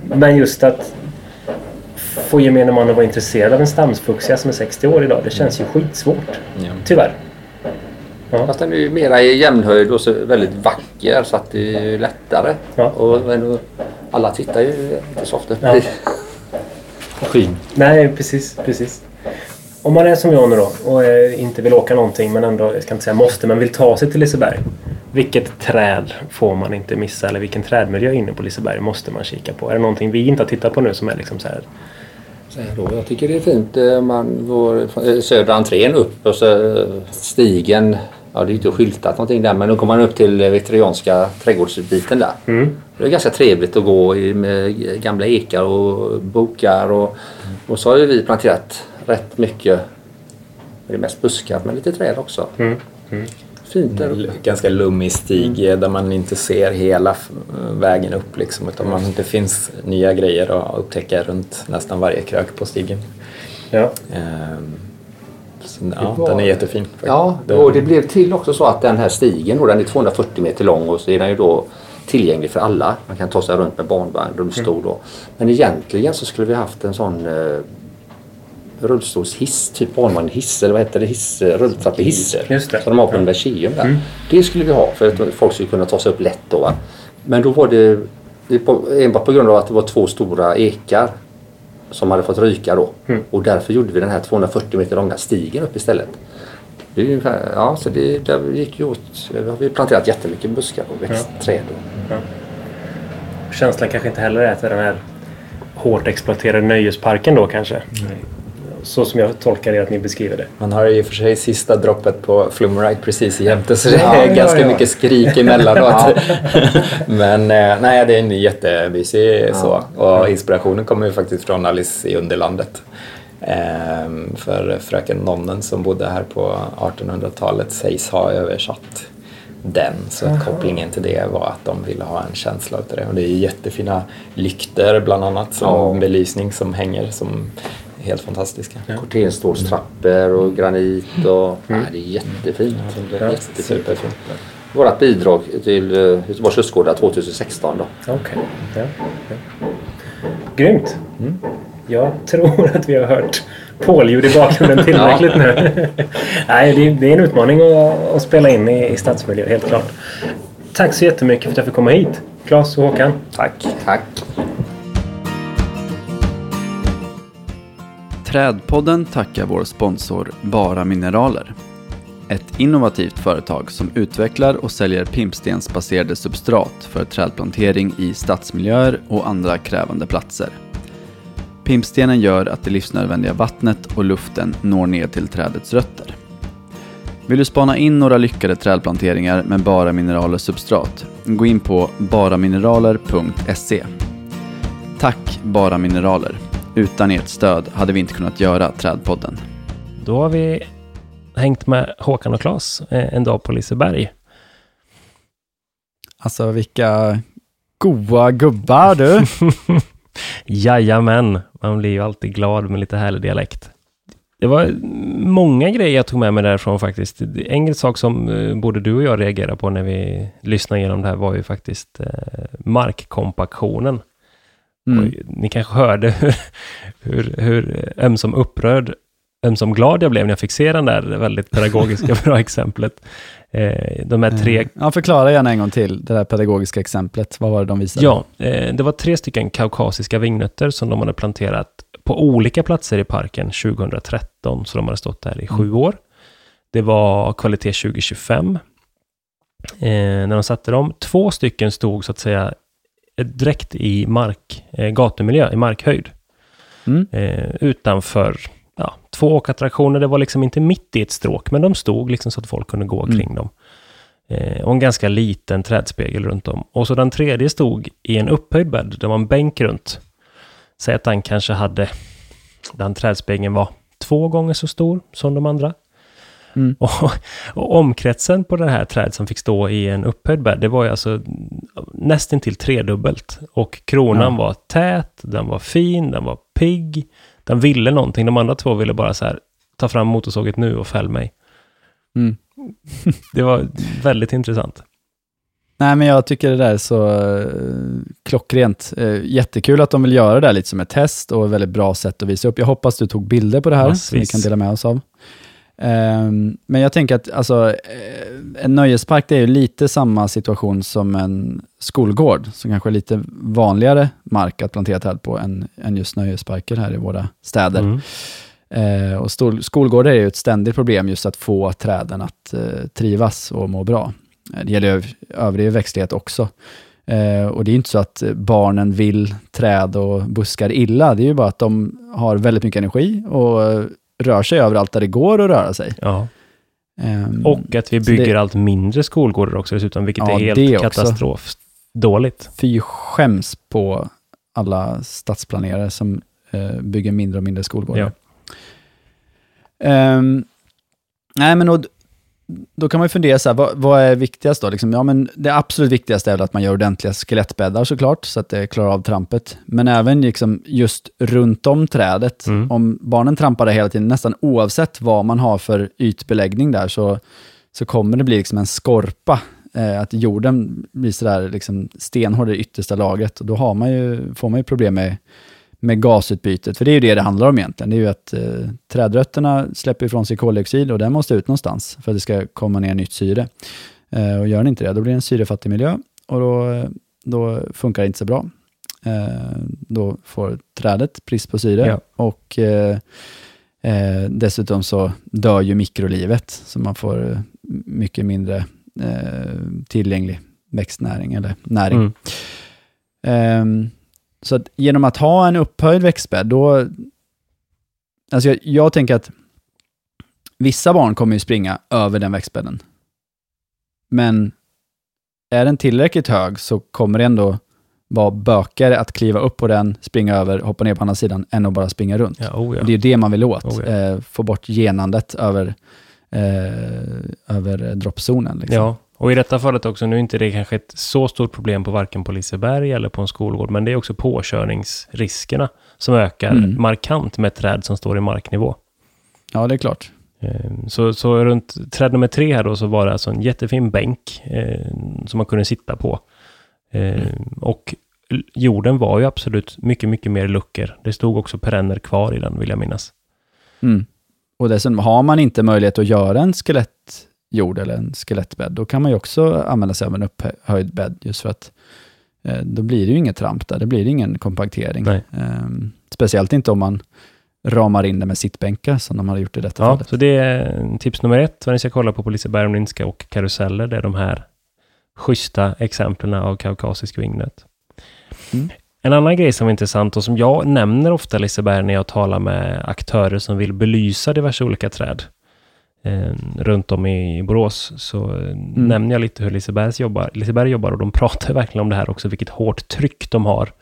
Men just att få gemene man att vara intresserad av en stamsfuxia som är 60 år idag. Det känns ju skitsvårt. Ja. Tyvärr. Fast den är ju mera i jämnhöjd och så väldigt vacker så att det är lättare. Ja. Och, alla tittar ju inte så ofta Ja. skyn. Nej, precis, precis. Om man är som jag nu då och eh, inte vill åka någonting men ändå, jag ska inte säga måste, men vill ta sig till Liseberg. Vilket träd får man inte missa eller vilken trädmiljö inne på Liseberg måste man kika på? Är det någonting vi inte har tittat på nu som är liksom så här? Så här då, jag tycker det är fint. eh, Man går eh, södra entrén upp och så eh, stigen. Ja, det är inte skyltat någonting där men då kommer man upp till viktorianska trädgårdsbiten där. Mm. Det är ganska trevligt att gå med gamla ekar och bokar och, och så har vi planterat rätt mycket. Det är mest buskar men lite träd också. Mm. Fint där Ganska lummig stig eh, där man inte ser hela vägen upp liksom, utan man, det finns nya grejer att upptäcka runt nästan varje krök på stigen. Ja. Ehm, så, ja, var- den är jättefin. faktiskt. Ja, och det blev till också så att den här stigen då, den är 240 meter lång och så är den ju då tillgänglig för alla. Man kan ta sig runt med barnvagn, rullstol då. Men egentligen så skulle vi haft en sån eh, rullstolshiss, typ barnvagnhiss eller vad heter det? Hiss. Just det. Som de har på Ja. Universium där. Det skulle vi ha för att folk skulle kunna ta sig upp lätt då. Va? Men då var det, enbart på grund av att det var två stora ekar som hade fått ryka då. Och därför gjorde vi den här 240 meter långa stigen upp istället. Det är ungefär, ja, så det, där gick ju åt. Vi har planterat jättemycket buskar och växt träd. Och, Känslan kanske inte heller är att den här hårt exploaterade nöjesparken då kanske. Så som jag tolkar det att ni beskriver det. Man har och för sig sista droppet på Flumride precis jämte så det Ja, är ja, ganska ja. mycket skrik emellanåt. Men eh, nej, det är en jättemysig så. Och inspirationen kommer ju faktiskt från Alice i Underlandet. Ehm, för fröken Nonnen som bodde här på 1800-talet sägs ha översatt den. Så att kopplingen till det var att de ville ha en känsla av det. Och det är jättefina lykter bland annat som Ja. belysning som hänger som helt fantastiska. Kortenstålstrappor och granit och... Nej, det är jättefint. Det är jättefint. Superfint. Vårt bidrag till eh, Göteborgs lustgårdar 2016 då. Okej. Ja. Ja. Grymt. Jag tror att vi har hört påljud i bakgrunden tillräckligt nu. Nej, det är, det är en utmaning att, att spela in i, i stadsmiljö, helt klart. Tack så jättemycket för att jag fick komma hit. Claes och Håkan. Tack. Tack. Trädpodden tackar vår sponsor Bara Mineraler. Ett innovativt företag som utvecklar och säljer pimpstensbaserade substrat för trädplantering i stadsmiljöer och andra krävande platser. Pimpstenen gör att det livsnödvändiga vattnet och luften når ner till trädets rötter. Vill du spana in några lyckade trädplanteringar med Bara Mineraler substrat? Gå in på baramineraler.se. Tack Bara Mineraler. Utan ert stöd hade vi inte kunnat göra Trädpodden. Då har vi hängt med Håkan och Claes eh, en dag på Liseberg. Alltså vilka goa gubbar du. Jajamän, man blir ju alltid glad med lite härlig dialekt. Det var många grejer jag tog med mig därifrån faktiskt. En sak som eh, både du och jag reagerade på när vi lyssnade igenom det här var ju faktiskt eh, markkompaktionen. Mm. Ni kanske hörde hur, hur, hur ömsom upprörd, ömsom glad jag blev när jag fick se den där väldigt pedagogiska bra exemplet. Eh, de här tre Ja, förklara gärna en gång till det där pedagogiska exemplet. Vad var det de visade? Ja, eh, det var tre stycken kaukasiska vingnötter som de hade planterat på olika platser i parken 2013, så de hade stått där i sju Mm. år. Det var kvalitet 2025. Eh, när de satte dem, två stycken stod så att säga eh, direkt i mark, eh, gatumiljö, i markhöjd. Mm. Eh, utanför ja, två åkattraktioner. Det var liksom inte mitt i ett stråk, men de stod liksom så att folk kunde gå Mm. kring dem. Eh, och en ganska liten trädspegel runt om. Och så den tredje stod i en upphöjd bädd. Det var en bänk runt. Säg att den kanske hade, den trädspegeln var två gånger så stor som de andra. Mm. Och, och omkretsen på det här trädet som fick stå i en upphöjd bädd, det var ju alltså nästan till tredubbelt. Och kronan Ja. var tät, den var fin, den var pigg, den ville någonting. De andra två ville bara så här, ta fram motorsåget nu och fäll mig. Mm. Det var väldigt intressant. Nej, men jag tycker det där är så eh, klockrent. Eh, jättekul att de vill göra det där lite som ett test och ett väldigt bra sätt att visa upp. Jag hoppas du tog bilder på det här som vi kan dela med oss av. Ehm, men jag tänker att alltså, eh, en nöjespark det är ju lite samma situation som en skolgård, som kanske är lite vanligare mark att plantera träd på än, än just nöjesparker här i våra städer. Mm. Eh, och stol, skolgårdar är ju ett ständigt problem just att få träden att eh, trivas och må bra. Eh, Det gäller öv, övrig växtlighet också. Eh, och det är inte så att barnen vill träd och buskar illa, det är ju bara att de har väldigt mycket energi och rör sig överallt där det går att röra sig. Ja. Ehm, Och att vi Så det- bygger allt mindre skolgårdar också dessutom, vilket Ja, är helt det också. katastrof dåligt. Fy skäms på alla stadsplanerare som eh, bygger mindre och mindre skolgårdar. Ja. Ehm, nej, men och, då kan man ju fundera så här, vad, vad är viktigast då? Liksom, ja, men det absolut viktigaste är väl att man gör ordentliga skelettbäddar såklart, så att det klarar av trampet. Men även liksom just runt om trädet. Mm. Om barnen trampar det hela tiden, nästan oavsett vad man har för ytbeläggning där, så, så kommer det bli liksom en skorpa. Eh, att jorden blir sådär liksom stenhård i det yttersta lagret. Och då har man ju, får man ju problem med, med gasutbytet. För det är ju det det handlar om egentligen. Det är ju att eh, trädrötterna släpper ifrån sig koldioxid och den måste ut någonstans för att det ska komma ner nytt syre. Eh, och gör den inte det, då blir det en syrefattig miljö och då, då funkar det inte så bra. Eh, då får trädet brist på syre Ja. och eh, eh, dessutom så dör ju mikrolivet så man får eh, mycket mindre eh, tillgänglig växtnäring eller näring. Mm. Ehm, så att genom att ha en upphöjd växtbädd, då... Alltså jag, jag tänker att vissa barn kommer ju springa över den växtbädden. Men är den tillräckligt hög så kommer det ändå vara bökigare att kliva upp på den, springa över, hoppa ner på andra sidan, än att bara springa runt. Ja, oh ja. Det är det man vill åt. Oh ja. eh, få bort genandet över, eh, över droppzonen. Liksom. Och i detta fallet också, nu är inte det kanske ett så stort problem på varken på Liseberg eller på en skolgård, men det är också påkörningsriskerna som ökar Mm. markant med träd som står i marknivå. ja, det är klart. Eh, Så, så runt träd nummer tre här då så var det alltså en jättefin bänk eh, som man kunde sitta på. Eh, Och l- jorden var ju absolut mycket, mycket mer luckor. Det stod också perenner kvar i den, vill jag minnas. Mm. Och dessutom, har man inte möjlighet att göra en skelettjord eller en skelettbädd, då kan man ju också använda sig av en upphöjd bädd, just för att eh, då blir det ju inget tramp där, det blir ingen kompaktering. Ehm, speciellt inte om man ramar in det med sittbänkar, som de hade gjort i detta Ja, fallet. så det är tips nummer ett, vad ni ska kolla på på Liseberg om ni inte ska åka karuseller. Det är de här schyssta exemplen av kaukasisk vingnöt. Mm. En annan grej som är intressant och som jag nämner ofta Liseberg när jag talar med aktörer som vill belysa diverse olika träd eh, runt om i Borås, så eh, nämner jag lite hur Lisebergs jobbar, Liseberg jobbar och de pratar verkligen om det här också, vilket hårt tryck de har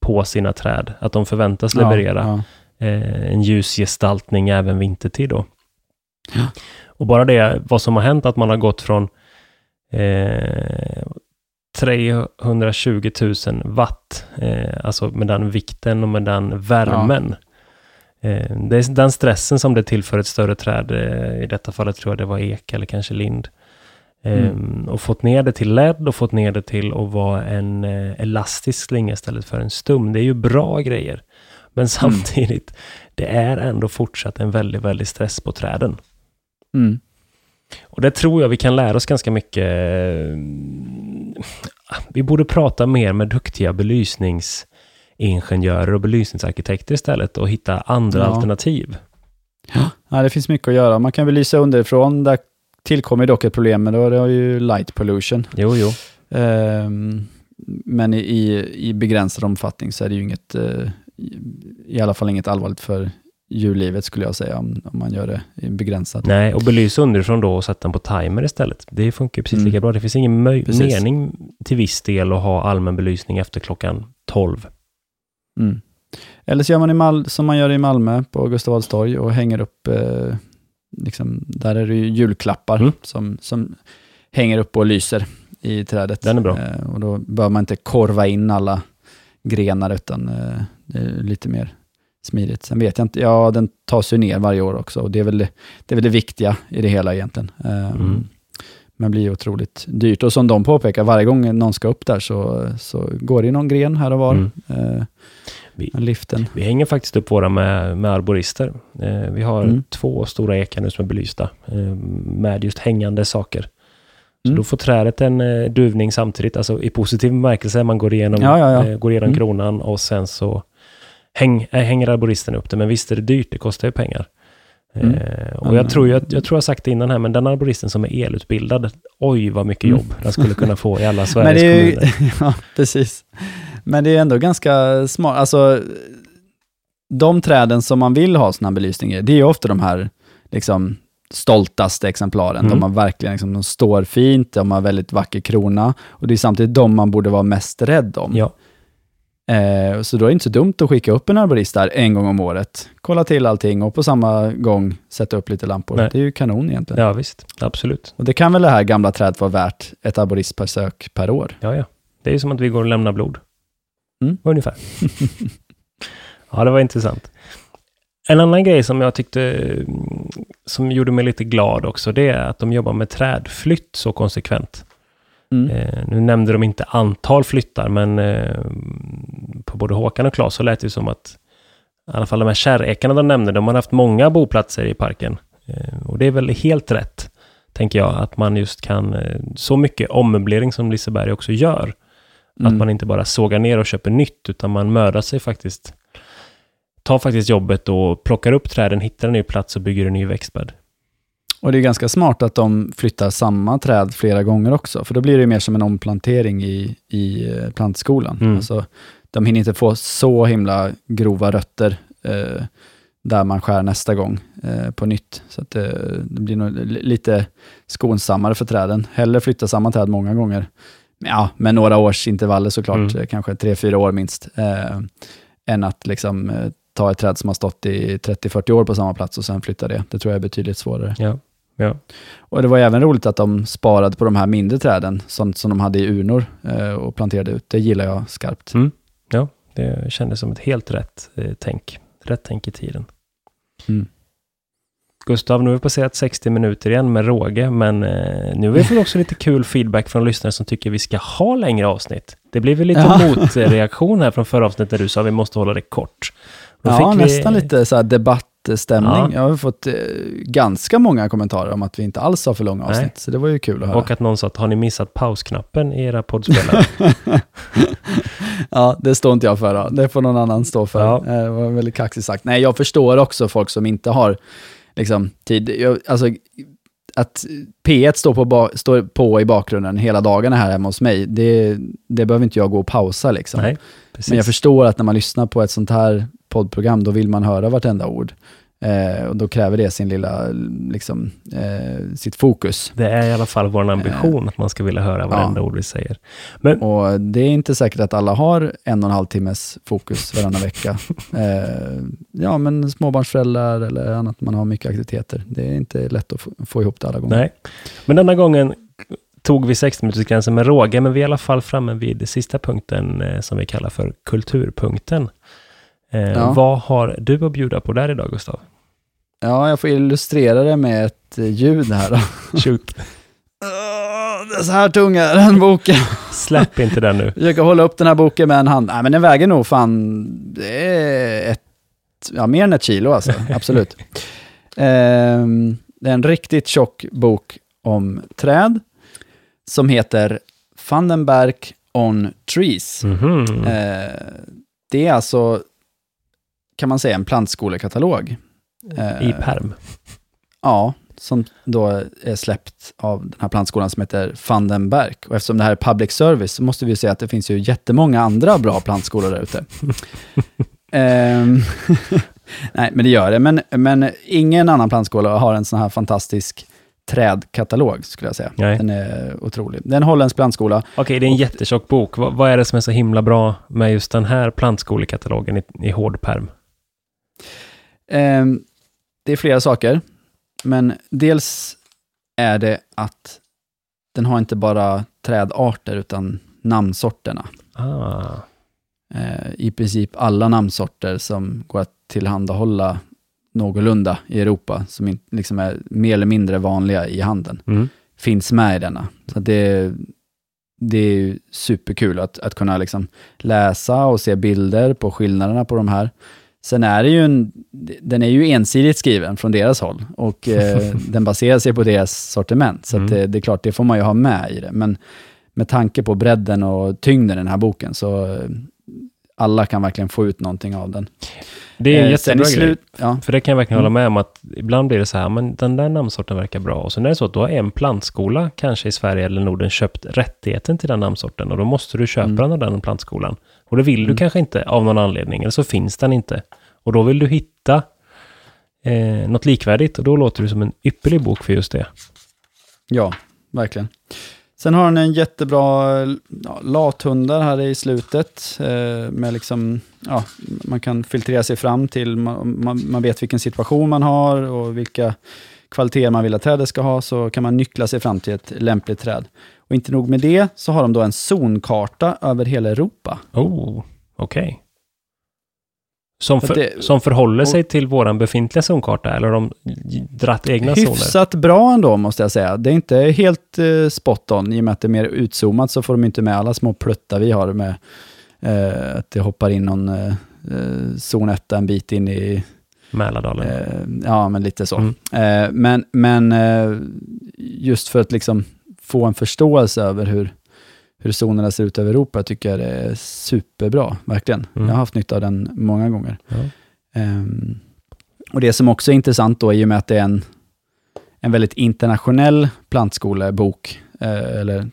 på sina träd. Att de förväntas leverera Ja, ja. eh, en ljusgestaltning även vintertid då. Ja. Och bara det, vad som har hänt, att man har gått från eh, 320 000 watt, eh, alltså med den vikten och med den värmen. Eh, det är den stressen som det tillför ett större träd, eh, i detta fallet tror jag det var ek eller kanske lind. Eh, Mm. Och fått ner det till LED och fått ner det till att vara en eh, elastisk slinga istället för en stum. Det är ju bra grejer. Men samtidigt, det är ändå fortsatt en väldigt, väldigt stress på träden. Mm. Och det tror jag vi kan lära oss ganska mycket. Vi borde prata mer med duktiga belysningsingenjörer och belysningsarkitekter istället och hitta andra Ja. alternativ. Ja, det finns mycket att göra. Man kan väl lysa underifrån. Där tillkommer dock ett problem, men då är det ju light pollution. Jo, jo. Ehm, men i, i, begränsad omfattning så är det ju inget, eh, i, alla fall inget allvarligt för djurlivet skulle jag säga, om, om man gör det i begränsat. Nej, och belysa underifrån då och sätta den på timer istället. Det funkar precis Mm. lika bra. Det finns ingen Precis. mening till viss del att ha allmän belysning efter klockan 12. Mm. Eller så gör man i Mal- som man gör i Malmö på Gustav Adolfs torg och hänger upp, eh, liksom, där är det ju julklappar Mm. som, som hänger upp och lyser i trädet. Den är bra. Eh, och då bör man inte korva in alla grenar, utan eh, det är lite mer smidigt. Sen vet jag inte, ja den tas ju ner varje år också och det är väl det, det, är väl det viktiga i det hela egentligen. Eh, Mm. Men blir otroligt dyrt. Och som de påpekar, varje gång någon ska upp där så, så går det någon gren här och var. Mm. Eh, Vi- liften. Vi hänger faktiskt upp våra med, med arborister. Eh, vi har Mm. två stora ekar nu som är belysta eh, med just hängande saker. Så Mm. då får trädet en eh, duvning samtidigt, alltså i positiv bemärkelse. Man går igenom, Ja, ja, ja. Eh, går igenom Mm. kronan och sen så häng, äh, hänger arboristen upp det. Men visst är det dyrt, det kostar ju pengar. Mm. Eh, och Men- jag tror, jag, jag tror jag sagt det innan här, men den arboristen som är elutbildad, oj vad mycket Mm. jobb den skulle kunna få i alla Men Sveriges det är ju, kommuner. ja, precis. Men det är ändå ganska smart. Alltså, de träden som man vill ha sån här belysning i, det är ofta de här liksom, stoltaste exemplaren. Mm. De har verkligen, liksom, de står fint, de har väldigt vacker krona och det är samtidigt de man borde vara mest rädd om. Ja, Eh, så då är det inte så dumt att skicka upp en arborist där en gång om året. Kolla till allting och på samma gång sätta upp lite lampor. Nej. Det är ju kanon egentligen. ja visst, absolut. Och det kan väl det här gamla trädet vara värt ett arboristbesök per år. Ja, ja. Det är ju som att vi går och lämnar blod. Mm. Ungefär. ja, det var intressant. En annan grej som jag tyckte, mm, som gjorde mig lite glad också, det är att de jobbar med trädflytt så konsekvent. Mm. Eh, nu nämnde de inte antal flyttar, men eh, på både Håkan och Claes så lät det som att i alla fall de här kärrekarna de nämnde, de har haft många boplatser i parken. Eh, och det är väl helt rätt, tänker jag, att man just kan, eh, så mycket ommöblering som Liseberg också gör, att Mm. man inte bara sågar ner och köper nytt, utan man mördar sig faktiskt, tar faktiskt jobbet och plockar upp träden, hittar en ny plats och bygger en ny växtbädd. Och det är ganska smart att de flyttar samma träd flera gånger också, för då blir det mer som en omplantering i, i eh, plantskolan. Mm. Alltså, de hinner inte få så himla grova rötter eh, där man skär nästa gång eh, på nytt. Så att, eh, det blir nog lite skonsammare för träden. Hellre flytta samma träd många gånger, ja, med några års intervaller såklart, Mm. eh, kanske tre, fyra år minst, eh, än att liksom, ta ett träd som har stått i 30-40 år på samma plats och sen flytta det. Det tror jag är betydligt svårare. Ja. Ja. Och Det var även roligt att de sparade på de här mindre träden, sånt som de hade i urnor eh, och planterade ut. Det gillar jag skarpt. Mm. Ja, det kändes som ett helt rätt eh, tänk. Rätt tänk i tiden. Mm. Gustav, nu har vi passerat 60 minuter igen med råge, men eh, nu har vi fått också lite kul feedback från lyssnare som tycker vi ska ha längre avsnitt. Det blev väl lite Ja. motreaktion här från förra avsnittet när du sa att vi måste hålla det kort. Då Ja, vi- nästan lite så här debattstämning. Ja. Jag har fått eh, ganska många kommentarer om att vi inte alls har för långa Nej. avsnitt, så det var ju kul att höra. Och att någon sa att har ni missat pausknappen i era poddspelare? ja, det står inte jag för. Då. Det får någon annan stå för. Ja. Eh, Det var väldigt kaxigt sagt. Nej, jag förstår också folk som inte har liksom, tid. Jag, alltså, att P1 står på, står på i bakgrunden hela dagarna här hemma hos mig, det, det behöver inte jag gå och pausa. Liksom. Nej. Men jag förstår att när man lyssnar på ett sånt här poddprogram, då vill man höra vartenda ord. Eh, och då kräver det sin lilla, liksom, eh, sitt fokus. Det är i alla fall vår ambition att man ska vilja höra varenda ord vi säger. Men Och det är inte säkert att alla har en och en halv timmes fokus varannan vecka. Eh, ja, men småbarnsföräldrar eller annat, man har mycket aktiviteter. Det är inte lätt att få, få ihop det alla gånger. Nej, men denna gången tog vi 60-minutersgränsen med råge, men vi är i alla fall framme vid sista punkten eh, som vi kallar för kulturpunkten. Eh, Ja. Vad har du att bjuda på där idag, Gustav? Ja, jag får illustrera det med ett eh, ljud här. Då. Shoot. Det är så här tung är den boken. Släpp inte den nu. Jag försöker hålla upp den här boken med en hand. Nej, men den väger nog fan, det är ett, ja, mer än ett kilo alltså, absolut. Ehm, det är en riktigt tjock bok om träd som heter Vandenberg on Trees. Mhm. Eh, det är alltså, kan man säga, en plantskolekatalog. Eh, I perm. Ja, som då är släppt av den här plantskolan som heter Vandenberg. Och eftersom det här är public service så måste vi säga att det finns ju jättemånga andra bra plantskolor där ute. Ehm, Nej, men det gör det. Men, men ingen annan plantskola har en sån här fantastisk trädkatalog, skulle jag säga. Nej. Den är otrolig. Det är en holländsk plantskola. Okej, det är en jättetjock bok. Vad, vad är det som är så himla bra med just den här plantskolekatalogen i, i hård perm? Ehm, det är flera saker, men dels är det att den har inte bara trädarter, utan namnsorterna. Ah, Eh, I princip alla namnsorter som går att tillhandahålla någorlunda i Europa, som in, liksom är mer eller mindre vanliga i handeln, mm. finns med i denna. Så det, det är superkul att, att kunna liksom läsa och se bilder på skillnaderna på de här. Sen är det ju en, den är ju ensidigt skriven från deras håll och eh, den baserar sig på deras sortiment. Så Mm. det, det är klart, det får man ju ha med i det. Men med tanke på bredden och tyngden i den här boken så eh, alla kan verkligen få ut någonting av den. Det är en Eh, jättebra i grej. slut, ja, För det kan jag verkligen Mm. hålla med om att ibland blir det så här, men den där namnsorten verkar bra. Och sen är det så att då har en plantskola, kanske i Sverige eller Norden, köpt rättigheten till den namnsorten. Och då måste du köpa Mm. den av den plantskolan. Och det vill du Mm. kanske inte av någon anledning, eller så finns den inte. Och då vill du hitta eh, något likvärdigt och då låter det som en ypperlig bok för just det. Ja, verkligen. Sen har den en jättebra ja, lathundar här i slutet. Eh, med liksom, ja, man kan filtrera sig fram till, man, man, man vet vilken situation man har och vilka kvaliteter man vill att trädet ska ha, så kan man nyckla sig fram till ett lämpligt träd. Och inte nog med det, så har de då en zonkarta över hela Europa. Oh, okej. Som, För det- som förhåller och- sig till våran befintliga zonkarta, eller har de dratt egna zoner? Hyfsat bra ändå, måste jag säga. Det är inte helt eh, spot on, i och med att det är mer utzoomat så får de inte med alla små pluttar vi har med eh, att det hoppar in någon eh, eh, zon 1 en bit in i, Mälardalen. eh, ja men lite så. Mm. Eh, men men eh, just för att liksom få en förståelse över hur, hur zonerna ser ut över Europa, tycker jag är superbra, verkligen. Mm. Jag har haft nytta av den många gånger. Ja. Ehm, och det som också är intressant då, i och med att det är en, en väldigt internationell plantskolebok, eh, eller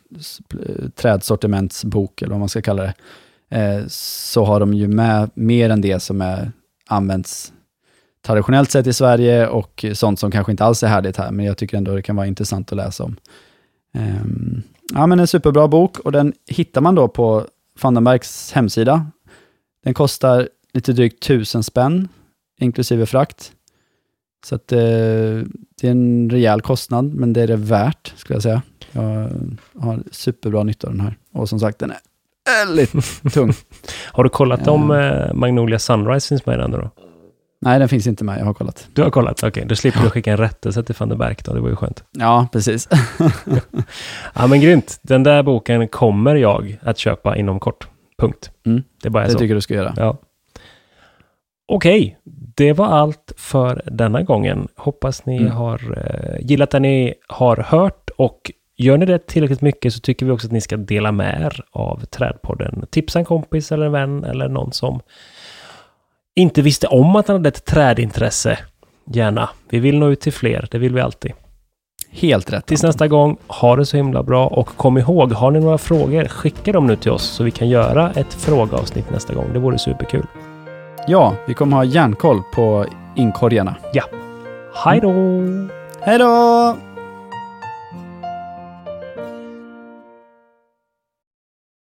trädsortimentsbok, eller vad man ska kalla det, eh, så har de ju med mer än det som är, används traditionellt sett i Sverige och sånt som kanske inte alls är härligt här, men jag tycker ändå det kan vara intressant att läsa om. Um, ja, men en superbra bok och den hittar man då på Vandenbergs hemsida. Den kostar lite drygt tusen spänn, inklusive frakt. Så att, eh, det är en rejäl kostnad, men det är det värt, skulle jag säga. Jag har superbra nytta av den här. Och som sagt, den är väldigt tung. Har du kollat om eh, Magnolia Sunrise finns med i den då? Nej, den finns inte med. Jag har kollat. Du har kollat? Okej, okay. då slipper du skicka en rättelse till van der Berg då. Det var ju skönt. Ja, precis. ja, men grymt. Den där boken kommer jag att köpa inom kort. Punkt. Mm. Det, bara är det så. tycker du ska göra. Ja. Okej, okay. det var allt för denna gången. Hoppas ni mm. har eh, gillat det ni har hört och gör ni det tillräckligt mycket så tycker vi också att ni ska dela med er av Trädpodden. Tipsa en kompis eller en vän eller någon som inte visste om att han hade ett trädintresse. Gärna. Vi vill nå ut till fler, det vill vi alltid. Helt rätt. Tills nästa gång, ha det så himla bra och kom ihåg, har ni några frågor, skicka dem nu till oss så vi kan göra ett frågeavsnitt nästa gång. Det vore superkul. Ja, vi kommer ha järnkoll på inkorgarna. Ja. Hej då! Hej då!